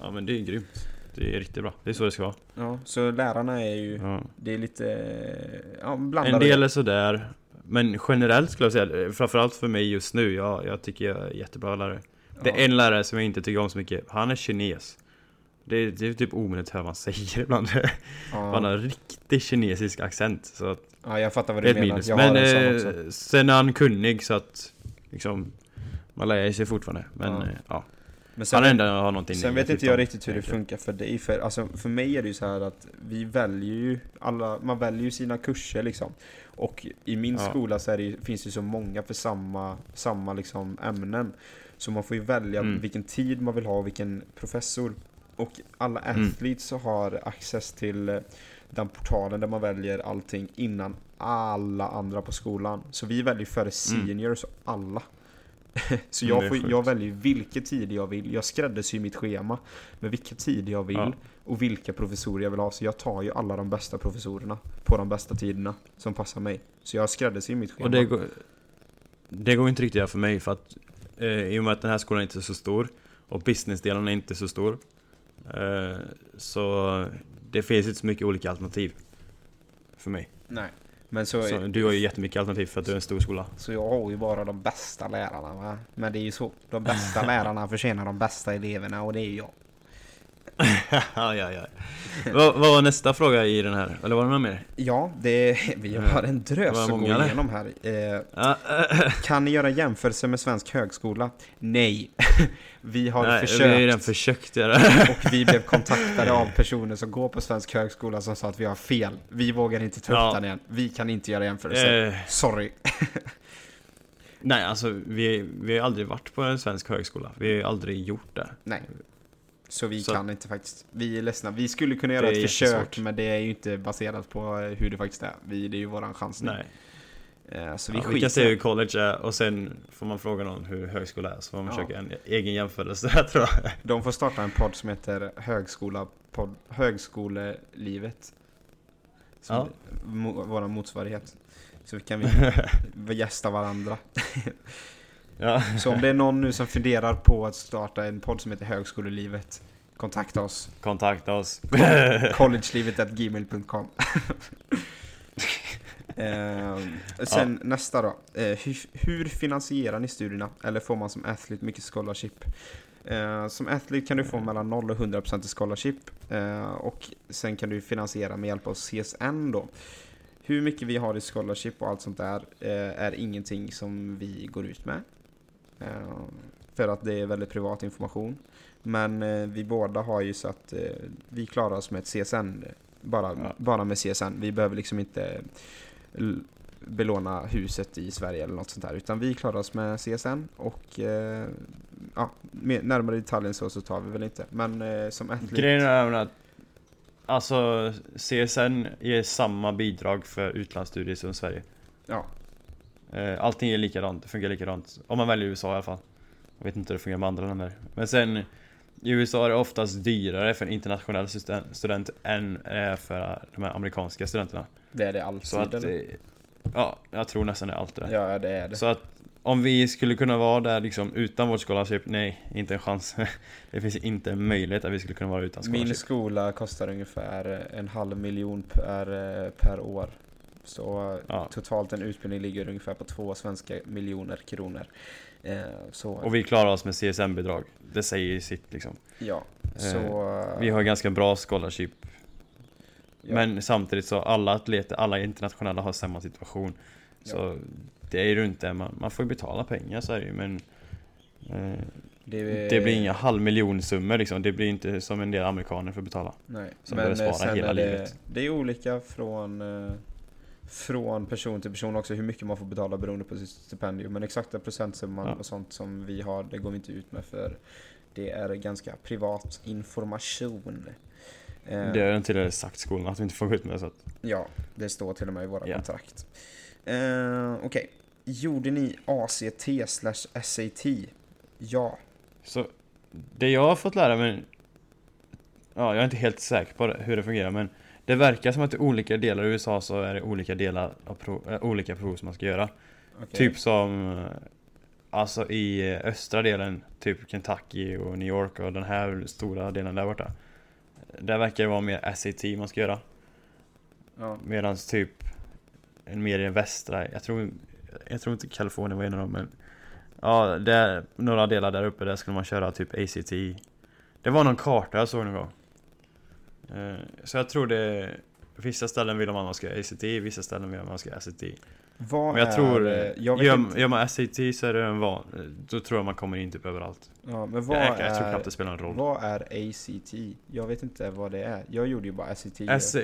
Ja men det är grymt. Det är riktigt bra. Det är så det ska vara.
Ja, så lärarna är ju,
Ja.
det är lite, ja, blandade.
En del är sådär. Men generellt skulle jag säga, framförallt för mig just nu, jag, jag tycker jag är jättebra lärare. Det
Ja.
är en lärare som jag inte tycker om så mycket, han är kines. Det är, det är typ omöjligt att höra vad han säger ibland. Han har
Ja,
en riktig kinesisk accent. Så att
ja, jag fattar vad du menar.
minus.
Jag
Men eh, sen är han kunnig så att liksom man lär sig fortfarande. Men
Ja.
ja, ja.
Men sen,
han ändå har någonting
sen vet inte jag riktigt hur det funkar för dig. För, alltså, för mig är det ju så här att vi väljer ju alla, man väljer ju sina kurser liksom. Och i min
Ja.
skola så det, finns det så många för samma, samma liksom ämnen. Så man får ju välja
Mm.
vilken tid man vill ha och vilken professor. Och alla
Mm.
athletes har access till eh, den portalen där man väljer allting innan alla andra på skolan. Så vi väljer före seniors och alla. Så
Mm,
jag,
är
får, jag väljer vilka tider jag vill. Jag skräddarsyr mitt schema med vilka tider jag vill
Ja.
och vilka professorer jag vill ha. Så jag tar ju alla de bästa professorerna på de bästa tiderna som passar mig. Så jag skräddarsyr mitt schema.
Och det går, det går inte riktigt för mig för att eh, i och med att den här skolan inte är så stor och businessdelen är inte så stor eh, så det finns inte så mycket olika alternativ för mig.
Nej. Men så,
Så du har ju jättemycket alternativ för att du är en stor skola.
så jag har ju bara de bästa lärarna va. Men det är ju så. De bästa lärarna förtjänar de bästa eleverna och det är ju jag.
ja, ja, ja. vad, vad var nästa fråga i den här? Eller var det någon mer?
Ja, det, vi har en drös att gå igenom här. Eh,
Ja,
kan ni göra jämförelse med svensk högskola? Nej. vi har
nej, vi
försökt.
har ju redan försökt göra
Och vi blev kontaktade av personer som går på svensk högskola som sa att vi har fel. Vi vågar inte ta upp
Ja.
den igen. Vi kan inte göra jämförelse.
eh,
Sorry.
Nej, alltså vi, vi har aldrig varit på en svensk högskola. Vi har aldrig gjort det.
Nej. Så vi
Så-
kan inte faktiskt. Vi är ledsna. Vi skulle kunna göra ett
är
försök
jättesvårt.
men det är ju inte baserat på eh, hur det faktiskt är. Vi, det är ju våran chansning.
Nej.
Eh, Så vi
Ja, vi kan se hur college är och sen får man fråga någon hur högskola är så får man
Ja.
försöka en egen jämförelse där tror jag.
De får starta en podd som heter Högskola, podd, Högskolelivet. Som
Ja.
våran motsvarighet. Så kan vi gästa varandra.
Ja.
Så om det är någon nu som funderar på att starta en podd som heter Högskolelivet Kontakta oss
Kontakta oss.
collegelivet.gmail.com Eh, sen nästa då. Eh, hur, hur finansierar ni studierna? Eller får man som athlete mycket scholarship? Eh, som athlete kan du få mellan 0 och 100% i scholarship. Eh, och sen kan du finansiera med hjälp av CSN då. Hur mycket vi har i scholarship och allt sånt där eh, är ingenting som vi går ut med. Eh, för att det är väldigt privat information. Men eh, vi båda har ju så att eh, vi klarar oss med ett CSN. Bara,
Ja.
bara med CSN. Vi behöver liksom inte belåna huset i Sverige eller något sånt där. Utan vi klarar oss med CSN och eh, ja, närmare detaljen så, så tar vi väl inte. Men eh, som athlete...
Grejen är även att Alltså CSN ger samma bidrag för utlandsstudier som Sverige
Ja,
Allting är likadant, det funkar likadant Om man väljer USA i alla fall Jag vet inte hur det fungerar med andra länder Men sen I USA är det oftast dyrare för en internationell student, än är för de här amerikanska studenterna
det är det alltid.
Så att
eller?
eh, Ja, jag tror nästan det är allt det
Ja, det är det.
Så att om vi skulle kunna vara där liksom utan vårt scholarship, nej, inte en chans. det finns inte en möjlighet att vi skulle kunna vara utan scholarship.
Min skola kostar ungefär en halv miljon per, eh, per år. Så
Ja.
totalt en utbildning ligger ungefär på två svenska miljoner kronor. Eh, så
Och vi klarar oss med CSN-bidrag. Det säger sitt liksom.
ja,
Eh,
så...
Vi har ganska bra scholarship.
ja,
Men samtidigt så alla atleter, alla internationella har samma situation. Så det är ju det, man, man får ju betala pengar så är det ju men eh,
det,
Det blir inga halvmiljonsummor liksom, det blir inte som en del amerikaner får betala.
Nej,
som
men
behöver
eh,
spara hela
är det,
livet.
det är olika från, eh, från person till person också hur mycket man får betala beroende på sitt stipendium. Men exakta procentsumman
Ja.
och sånt som vi har, det går vi inte ut med för det är ganska privat information. Eh,
Det har den tidigare sagt skolan att vi inte får gå ut med så att
Ja, det står till och med i våra
Ja.
kontrakt. Eh, Okej, gjorde ni ACT slash SAT? Ja.
Så det jag har fått lära mig Ja, jag är inte helt säker på det, hur det fungerar men Det verkar som att i olika delar i USA så är det olika delar av prov, äh, olika prov som man ska göra.
Okej.
Typ som eh, Alltså i eh, östra delen, typ Kentucky och New York och den här stora delen där borta. Där verkar det vara mer SAT man ska göra.
Ja.
Medan typ mer i den västra, jag tror, jag tror inte Kalifornien var en av dem men Ja, där, några delar där uppe där skulle man köra typ ACT Det var någon karta jag såg någon gång. Eh, Så jag tror det Vissa ställen vill de att man ska ACT, vissa ställen vill de att man ska SAT
Vad
Men jag tror,
är,
eh,
jag
gör,
inte,
gör man SAT så är det en van, då tror jag man kommer in typ överallt
ja, men vad
jag, jag, jag tror knappt det spelar någon roll
vad är ACT? Jag vet inte vad det är. Jag gjorde ju bara SAT.
SA,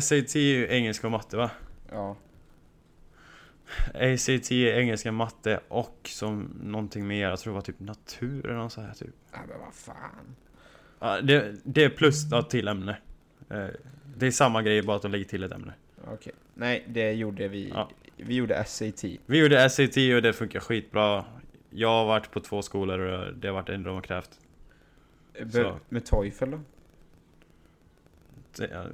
SAT är ju engelska och matte va?
Ja,
ACT är engelska, matte och som någonting mer, jag tror det var typ natur eller något så här typ
ja men vad fan.
Ja, det, det är plus då, till ämne Eh, Det är samma grej bara att de lägger till ett ämne
Okej. Nej, det gjorde vi.
Ja.
Vi gjorde SAT.
Vi gjorde SAT och det funkar skitbra Jag har varit på två skolor och det har varit en de har krävt
Be-
Så.
med TOEFL då?
det,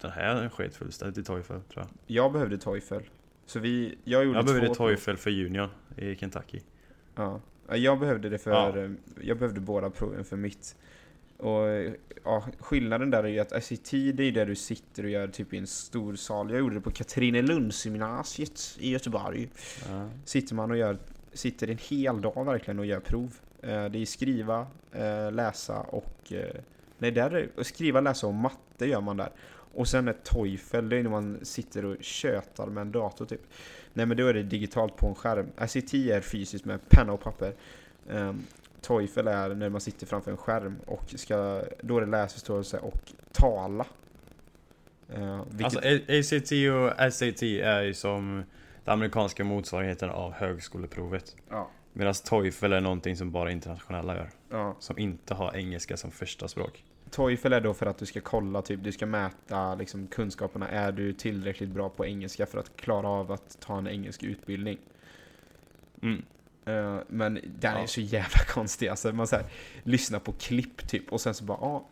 Den här sket fullständigt i TOEFL tror jag
Jag behövde TOEFL. Så vi, jag gjorde
Jag behövde
två
TOEFL för junior i Kentucky
Ja. Ja, Jag behövde det för,
Ja.
eh, jag behövde båda proven för mitt. Och ja, skillnaden där är ju att SAT det är där du sitter och gör typ i en stor sal. Jag gjorde det på Katrinelundsgymnasiet i Göteborg.
ja.
Sitter man och gör, sitter en hel dag verkligen och gör prov. Eh, Det är skriva, eh, läsa och, eh, nej där är skriva, läsa och matte gör man där. Och sen är TOEFL, det är när man sitter och tjötar med en dator typ. Nej men då är det digitalt på en skärm. SAT är fysiskt med penna och papper. Um, TOEFL är när man sitter framför en skärm och ska, då är det läsförståelse och tala. Uh, vilket,
Alltså ACT och SAT är ju som den amerikanska motsvarigheten av högskoleprovet
ja,
Medan TOEFL är någonting som bara internationella gör
ja.
Som inte har engelska som första språk
TOEFL är då för att du ska kolla, typ, du ska mäta liksom, kunskaperna. Är du tillräckligt bra på engelska för att klara av att ta en engelsk utbildning?
mm.
Eh, men den är
Ja.
så jävla konstig. Alltså, man så här, lyssnar på klipp typ och sen så bara, ja,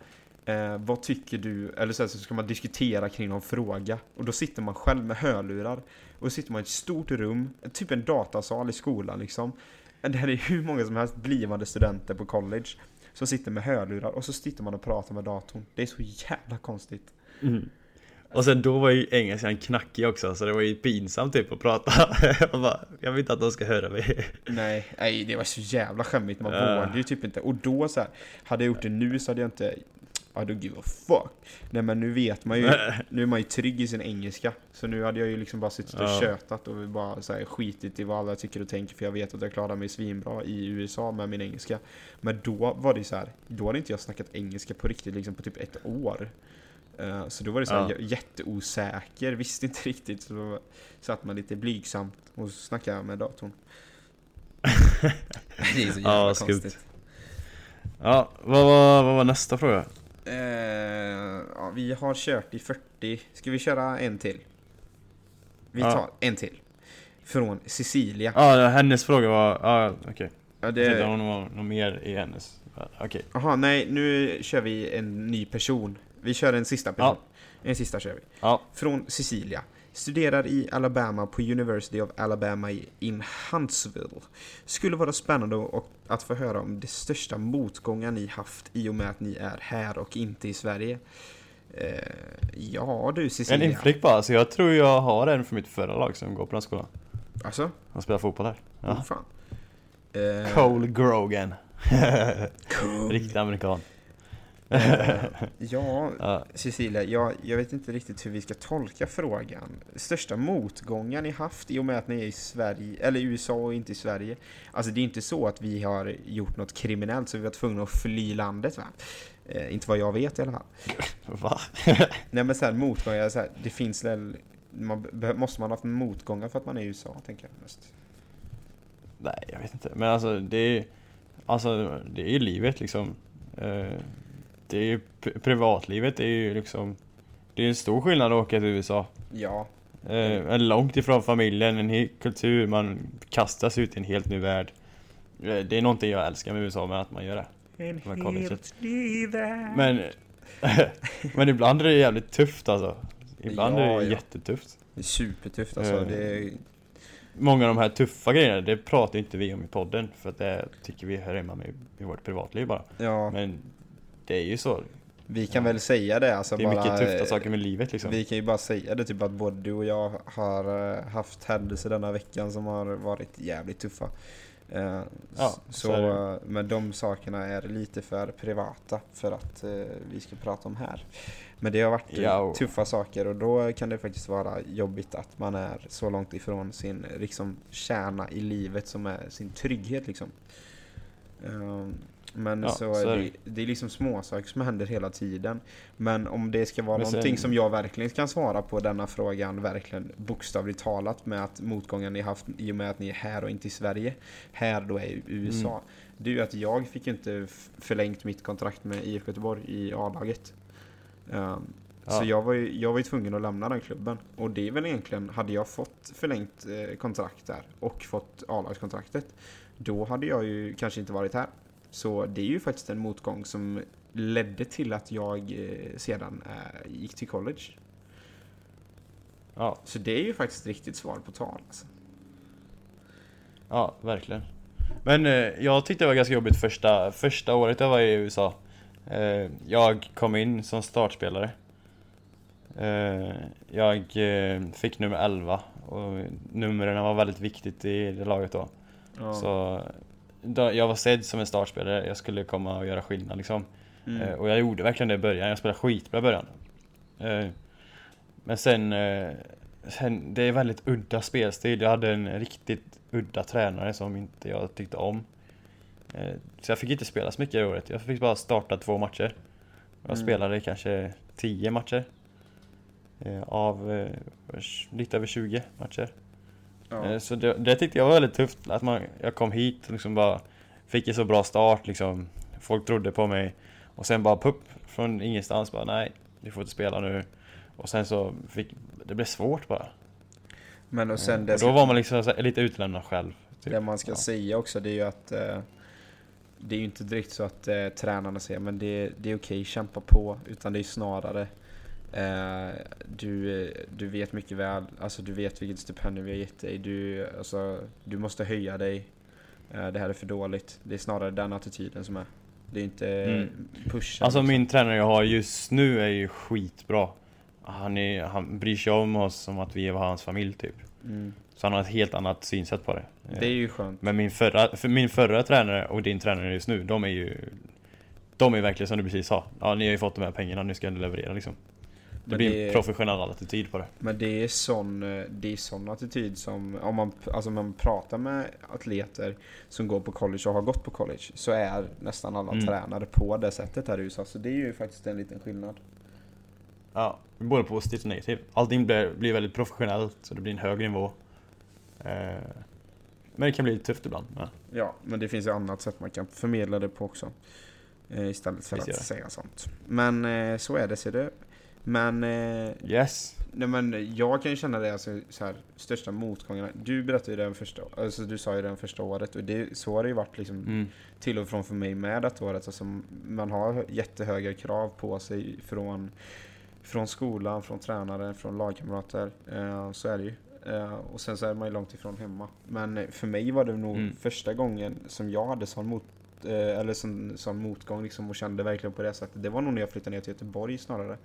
eh, vad tycker du? Eller så, här, så ska man diskutera kring någon fråga. Och då sitter man själv med hörlurar. Och så sitter man i ett stort rum, typ en datasal i skolan liksom. Det här är hur många som helst blivande studenter på college. Som sitter med hörlurar och så sitter man och pratar med datorn. Det är så jävla konstigt.
Mm. Och sen då var ju engelskan knackig också så det var ju pinsamt typ att prata. jag, bara, jag vill inte att de ska höra mig.
Nej, nej det var så jävla skämmigt. Man
Ja.
vågade ju typ inte. Och då så här, hade jag gjort det nu så hade jag inte... I don't give a fuck. Nej men nu vet man ju, nu är man ju trygg i sin engelska. Så nu hade jag ju liksom bara suttit och
Ja.
tjötat och bara så här, skitit i vad alla tycker och tänker för jag vet att jag klarar mig svinbra i USA med min engelska. Men då var det så här, då hade inte jag snackat engelska på riktigt liksom på typ ett år. Eh, Så då var det så här
Ja.
jätteosäker, visste inte riktigt. Så då satt man lite blygsamt och snackade med datorn. Det är så jävla
Ja, skumt.
konstigt.
Ja, vad var, vad var nästa fråga?
Eh, ja, vi har kört i 40. Ska vi köra en till? Vi
Ja.
tar en till. Från Cecilia.
Ja, hennes fråga var, ja okej.
Ja,
Jag tänkte
det...
det var något mer i hennes. Okej.
Jaha, nej, nu kör vi en ny person. Vi kör en sista person. En sista kör vi.
Ja.
Från Cecilia. Studerar i Alabama på University of Alabama in Huntsville. Skulle vara spännande att få höra om de största motgångar ni haft i och med att ni är här och inte i Sverige. Eh, ja du
En
Cecilia.
inflick bara, så jag tror jag har en för mitt förra lag som går på den skolan.
Alltså?
Han spelar fotboll här.
Ja.
Ja.
Oh, fan. Eh,
Cole Grogan. Riktig amerikan.
Eh, ja. Cecilia, jag, jag vet inte riktigt hur vi ska tolka frågan. Största motgångar ni haft i och med att ni är i Sverige, eller USA och inte i Sverige. Alltså det är inte så att vi har gjort något kriminellt så vi var tvungna att fly landet va? Eh, inte vad jag vet i alla fall.
Va?
Nej men såhär motgångar, så här, det finns väl, man, måste man ha haft motgångar för att man är i USA tänker jag mest.
Nej, jag vet inte. Men alltså det är Alltså det är ju livet liksom. Eh, Det är ju pri- privatlivet, det är ju liksom Det är en stor skillnad att åka till USA.
Ja,
Eh, en långt ifrån familjen, en hel kultur, man kastas ut i en helt ny värld. Eh, Det är någonting jag älskar med USA, med att man gör det.
en helt ny värld.
Men Men ibland är det jävligt tufft alltså. Ibland
Ja,
är det
ja.
jättetufft.
Det är supertufft alltså.
Eh.
Det är,
Många av de här tuffa grejerna, det pratar inte vi om i podden för att det tycker vi hör hemma med i vårt privatliv bara.
ja,
Men det är ju så.
vi kan
ja.
väl säga det alltså
Det är
bara,
mycket tufta
eh,
saker med livet liksom.
Vi kan ju bara säga det typ att både du och jag har eh, haft händelser denna veckan som har varit jävligt tuffa. Eh,
Ja, så
så, eh, men de sakerna är lite för privata för att eh, vi ska prata om här. Men det har varit eh,
Ja,
tuffa saker och då kan det faktiskt vara jobbigt att man är så långt ifrån sin liksom, kärna i livet som är sin trygghet liksom. Eh, men
Ja,
så,
så är
det,
det.
det är liksom småsaker som händer hela tiden. Men om det ska vara
Men
någonting
sen-
som jag verkligen kan svara på denna frågan, verkligen bokstavligt talat med att motgången ni haft i och med att ni är här och inte i Sverige. Här då är USA.
Mm.
Det är ju att jag fick inte förlängt mitt kontrakt med IFK Göteborg i A-laget. Um,
Ja.
Så jag var, ju, jag var ju tvungen att lämna den klubben. Och det är väl egentligen, hade jag fått förlängt eh, kontrakt där och fått A-lagskontraktet, då hade jag ju kanske inte varit här. Så det är ju faktiskt en motgång som ledde till att jag eh, sedan eh, gick till college.
Ja,
Så det är ju faktiskt riktigt svar på tal. Alltså.
ja, verkligen. Men eh, jag tyckte det var ganska jobbigt första, första året jag var i USA. Eh, jag kom in som startspelare. Eh, jag eh, fick nummer 11 och numren var väldigt viktigt i det laget då.
Ja.
Så då, jag var sedd som en startspelare, jag skulle komma och göra skillnad liksom.
Mm.
Eh, och jag gjorde verkligen det i början, jag spelade skitbra i början. Eh, men sen, eh, sen, det är väldigt udda spelstil. Jag hade en riktigt udda tränare som inte jag tyckte om. Eh, så jag fick inte spela så mycket det året, jag fick bara starta två matcher. Jag
Mm.
spelade kanske 10 matcher. Eh, av eh, lite över 20 matcher.
Ja.
Eh, Så det, det tyckte jag var väldigt tufft, att man, jag kom hit och liksom bara fick en så bra start liksom. Folk trodde på mig. Och sen bara pupp, från ingenstans bara nej, du får inte spela nu. Och sen så fick, det blev svårt bara.
Men och sen
Eh,
det,
och då var man liksom lite utlämnad själv. Typ.
det man ska
Ja.
säga också det är ju att eh, det är ju inte direkt så att eh, tränarna säger men det, det är okej, kämpa på. Utan det är snarare eh, du, eh, du vet mycket väl, alltså du vet vilket stipendium vi har gett dig. Du, alltså, du måste höja dig. Eh, det här är för dåligt. Det är snarare den attityden som är. Det är inte
Mm.
pushen.
Alltså
liksom.
min tränare jag har just nu är ju skitbra. han, är, han bryr sig om oss som att vi var hans familj typ.
Mm.
Så han har ett helt annat synsätt på det.
Det är ju skönt.
Men min förra, för min förra tränare och din tränare just nu, de är ju De är verkligen som du precis sa. Ja, ni har ju fått de här pengarna, nu ska ni leverera liksom. Det
Men
blir
det-
en professionell attityd på det.
Men det är sån, eh, det är sån attityd som, om man, alltså man pratar med atleter som går på college och har gått på college, så är nästan alla
Mm.
tränare på det sättet här i USA. Så det är ju faktiskt en liten skillnad.
Ja, både positivt och negativt. Allting blir, blir väldigt professionellt, så det blir en hög nivå. Eh, men det kan bli lite tufft ibland. Ja.
Ja, men det finns ju annat sätt man kan förmedla det på också. Eh, istället för att säga sånt. Men eh, så är det, ser du. Men, eh,
Yes!
nej, men jag kan ju känna det, alltså, så här, största motgångarna. Du berättade ju det första, alltså, du sa ju det första året och det, så har det ju varit liksom
Mm.
till och från för mig med detta året. Alltså, man har jättehöga krav på sig från, från skolan, från tränare, från lagkamrater. Eh, så är det ju. Eh, och sen så är man ju långt ifrån hemma. Men för mig var det nog
Mm.
första gången som jag hade sån, mot, eh, eller sån, sån motgång liksom, och kände verkligen på det sättet. Det var nog när jag flyttade ner till Göteborg snarare.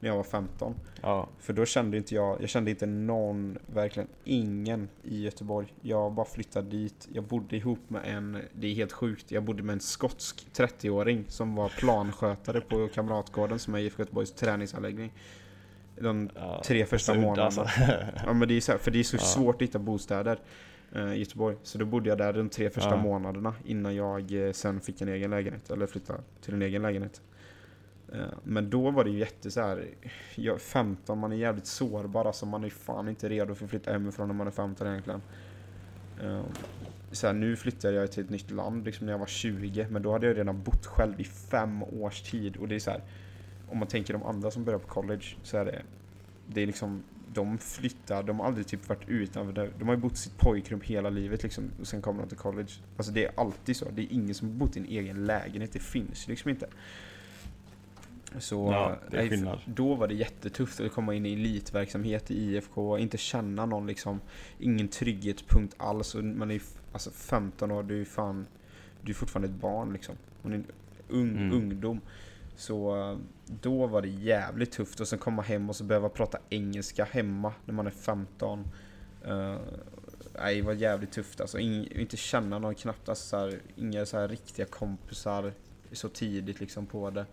När jag var 15.
Ja.
För då kände inte jag, jag kände inte någon, verkligen ingen i Göteborg. Jag bara flyttade dit, jag bodde ihop med en, det är helt sjukt, jag bodde med en skotsk 30-åring som var planskötare på Kamratgården som är IFK Göteborgs träningsanläggning. De
ja.
tre första månaderna.
alltså.
Ja men det är så här, för det är så
Ja.
svårt att hitta bostäder eh, i Göteborg. Så då bodde jag där de tre första
Ja.
månaderna innan jag eh, sen fick en egen lägenhet, eller flyttade till en egen lägenhet. Eh, men då var det ju jätte så här, jag, 15, man är jävligt sårbar, alltså man är fan inte redo för att flytta hemifrån när man är 15 egentligen. Eh, så här, nu flyttade jag till ett nytt land liksom när jag var 20, men då hade jag redan bott själv i fem års tid. Och det är så här, om man tänker de andra som börjar på college så är det, det är liksom, de flyttar, de har aldrig typ varit utanför, det. de har ju bott i sitt pojkrum hela livet liksom, och sen kommer de till college. Alltså det är alltid så, det är ingen som har bott i en egen lägenhet, det finns liksom inte. Så
Ja,
nej, då var det jättetufft att komma in i elitverksamhet i IFK, inte känna någon liksom, ingen trygghetspunkt alls. Och man är alltså 15 år, du är fan, du är fortfarande ett barn liksom. Man är en ung,
Mm.
ungdom. Så eh, då var det jävligt tufft och sen komma hem och så behöva prata engelska hemma när man är 15. Uh, nej, det var jävligt tufft alltså. Ing, inte känna någon knappt, alltså, så här, inga så här riktiga kompisar så tidigt liksom på det.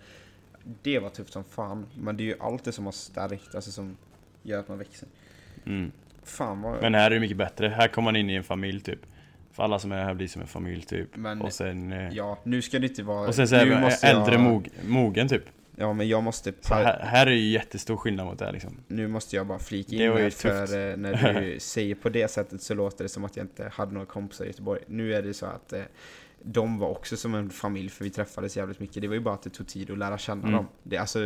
Det var tufft som fan, men det är ju allt det som har stärkt, alltså som gör att man växer.
Mm.
Fan vad...
Men här är det mycket bättre. Här kommer man in i en familj typ. För alla som är här blir som en familj typ.
Men-
och sen... eh,
Ja, nu ska det inte vara...
Och sen så är
måste
äldre
jag,
mog, mogen typ.
Ja, men jag måste...
Så här, här är ju jättestor skillnad mot det här liksom.
Nu måste jag bara flika
Det
in
var ju
här
tufft.
för eh, när du säger på det sättet så låter det som att jag inte hade några kompisar i Göteborg. Nu är det så att eh, de var också som en familj för vi träffades jävligt mycket. Det var ju bara att det tog tid att lära känna
Mm.
dem. Det, alltså,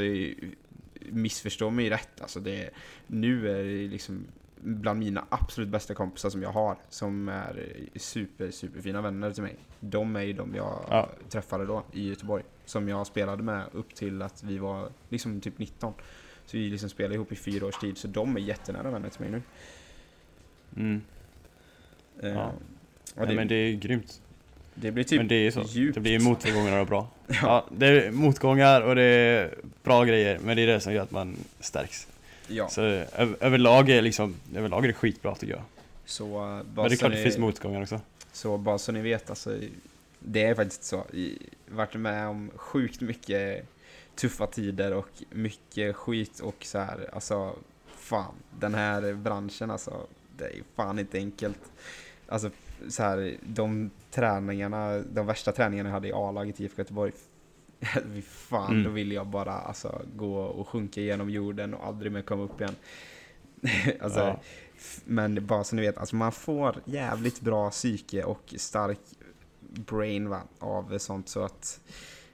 missförstå mig rätt. Alltså, det, nu är det liksom bland mina absolut bästa kompisar som jag har. Som är super, superfina vänner till mig. De är ju de jag
Ja.
träffade då i Göteborg. Som jag spelade med upp till att vi var liksom typ 19. Så vi liksom spelade ihop i fyra års tid, så de är jättenära vänner till mig nu.
Mm.
Eh,
Ja.
och det,
Nej, men det är grymt.
Det blir typ
men det är så.
djupt.
Det blir motgångar och bra.
Ja.
Ja, det är motgångar och det är bra grejer. Men det är det som gör att man stärks.
Ja,
Så överlag är liksom, överlag är det skitbra tycker jag.
så uh, bara,
Men det är klart det
ni,
finns motgångar också.
så bara så ni vet, alltså, det är faktiskt så. I, varit med om sjukt mycket tuffa tider och mycket skit och så här, alltså fan, den här branschen alltså, det är fan inte enkelt. Alltså så här, de träningarna, de värsta träningarna jag hade i A-laget i IFK Göteborg, fy fan,
Mm.
då ville jag bara alltså, gå och sjunka igenom jorden och aldrig mer komma upp igen. alltså,
Ja.
Men bara så ni vet, alltså man får jävligt bra psyke och stark brain va, av sånt så att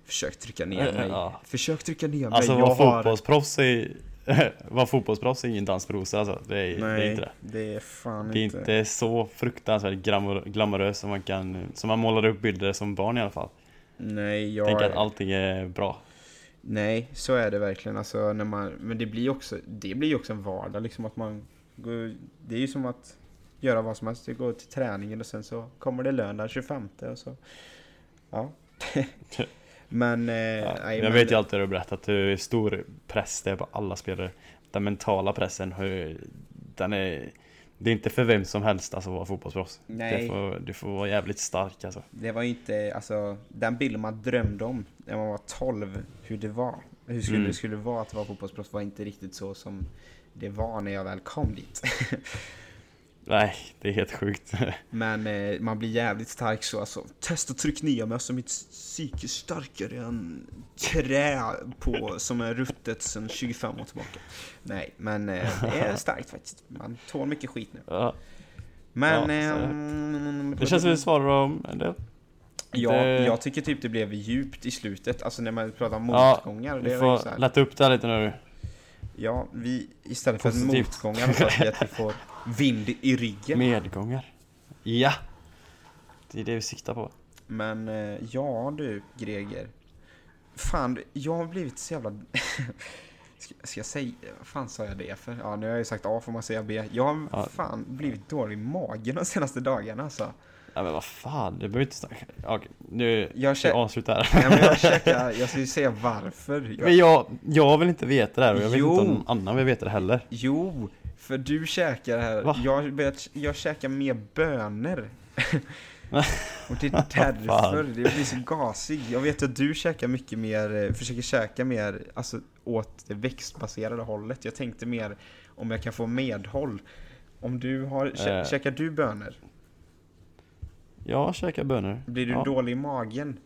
försök trycka ner mig.
Ja.
Försök trycka ner mig.
Alltså
jag
vara
har...
fotbollsproffs är vara fotbollsproffs är ingen dans rosor alltså. Det är, det är
Nej,
inte det.
det är fan
Det är
inte.
inte så fruktansvärt glamor, glamoröst som man kan, som man målar upp bilder som barn i alla fall.
Nej, jag...
Tänk att allting är bra.
Nej, så är det verkligen. Alltså, när man... Men det blir också, det blir också en vardag liksom att man går... Det är ju som att göra vad som helst. Du går till träningen och sen så kommer det lön den 25 och så... Ja. men... Eh,
Ja,
nej,
jag
men,
vet ju alltid du berättat hur stor press det är på alla spelare. den mentala pressen, hur, den är det är inte för vem som helst alltså att vara fotbollsproffs.
Nej.
Det får, du får vara jävligt stark alltså.
Det var ju inte, alltså, den bilden man drömde om när man var 12, hur det var. Hur skulle
Mm.
det skulle vara att vara fotbollsproffs var inte riktigt så som det var när jag väl kom dit.
Nej, det är helt sjukt.
Men eh, man blir jävligt stark så alltså. Testa tryck ner mig, alltså mitt psyke starkare än trä på, som är ruttet sedan 25 år tillbaka. Nej, men eh, det är starkt faktiskt. Man tål mycket skit nu.
ja,
Men...
Ja, är det. känns som vi svarar om en del.
Ja,
det-
jag tycker typ det blev djupt i slutet, alltså när man pratar om
Ja,
motgångar. Så
får lätta upp det här lite nu.
ja, vi, istället för
Positivt.
motgångar så att vi får vind i ryggen.
Medgångar. Ja! Det är det vi siktar på.
Men eh, ja du, Greger. Fan, jag har blivit så jävla... ska, ska jag säga... Vad fan sa jag det för? Ja, nu har jag ju sagt A, får man säga B. Jag har
Ja.
fan blivit dålig i magen de senaste dagarna alltså.
Ja men vad fan, det behöver inte snacka. Okej, nu
Jag
ska jag avsluta här.
Nej, men jag jag ska ju säga varför. Jag,
Men jag, jag vill inte veta det här och jag vet
Jo.
inte om någon annan vill veta det heller.
Jo, för du käkar här.
Va?
Jag, börjat, jag käkar mer bönor. Och det är därför det blir så gasig. Jag vet att du käkar mycket mer, eh, försöker käka mer, alltså åt det växtbaserade hållet. Jag tänkte mer om jag kan få medhåll. Om du har, kä,
Eh.
käkar du bönor?
Jag käkar bönor.
Blir du
ja.
dålig i magen?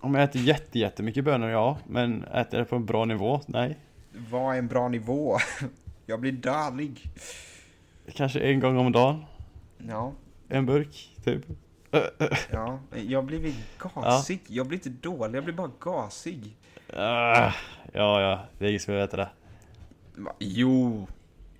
Om jag äter jätte, jättemycket bönor, ja. Men äter det på en bra nivå? Nej.
Vad är en bra nivå? Jag blir dålig.
Kanske en gång om dagen.
Ja,
En burk, typ.
ja. Jag blir gasig. Jag blir inte dålig, jag blir bara gasig.
Ah, ja, ja. Det är ingen som vill veta det.
Va? Jo.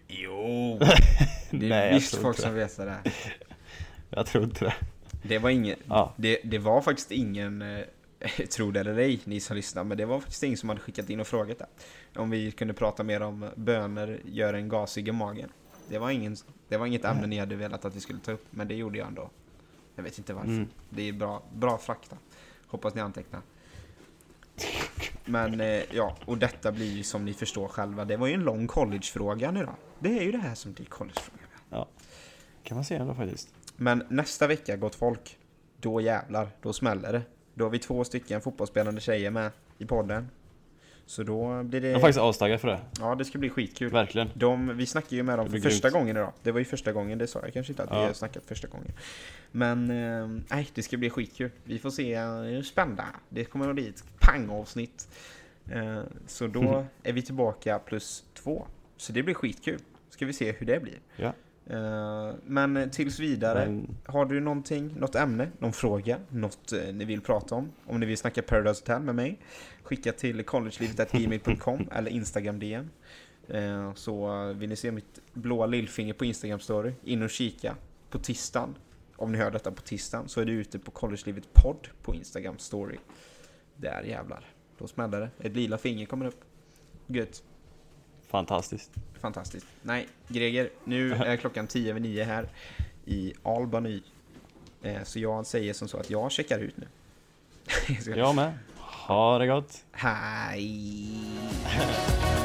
Jo. Det är
Nej,
visst folk
inte
som
det.
vet det.
Jag tror inte det.
Det var ingen,
Ja.
det, det var faktiskt ingen, eh, tro det eller ej, ni som lyssnar, men det var faktiskt ingen som hade skickat in och frågat det. Om vi kunde prata mer om bönor gör en gasig i magen. Det var, ingen, det var inget ämne ni hade velat att vi skulle ta upp, men det gjorde jag ändå. Jag vet inte varför.
Mm.
Det är bra, bra fakta. Hoppas ni antecknar. Men eh, ja, och detta blir ju som ni förstår själva, det var ju en lång collegefråga nu då. Det är ju det här som blir collegefrågan.
Kan man säga ändå faktiskt.
Men nästa vecka, gott folk, då jävlar, då smäller det. Då har vi två stycken fotbollsspelande tjejer med i podden. Så då blir det...
Jag är faktiskt avstaggad för det.
Ja, det ska bli skitkul.
Verkligen.
De, vi snackade ju med dem för första
grymt.
gången idag. Det var ju första gången, det sa jag kanske inte att vi
Ja.
har snackat första gången. Men, eh, nej, det ska bli skitkul. Vi får se, eh, är spända. Det kommer att bli ett pangavsnitt. Eh, så då är vi tillbaka plus två. Så det blir skitkul. Ska vi se hur det blir.
Ja.
Eh, men tills vidare,
Men,
har du någonting, något ämne, någon fråga, något eh, ni vill prata om? Om ni vill snacka Paradise Hotel med mig, skicka till collegelivet.gmail.com eller Instagram DM. Eh, så vill ni se mitt blåa lillfinger på Instagram story, in och kika på tisdagen. Om ni hör detta på tisdagen så är det ute på collegelivet podd på Instagram story. Där jävlar, då smäller det. Ett lila finger kommer upp. Gött.
Fantastiskt.
Fantastiskt. Nej, Greger, nu är klockan 10 över 9 här i Albany. Eh, Så jag säger som så att jag checkar ut nu.
Jag med. Ha det gott.
Hej!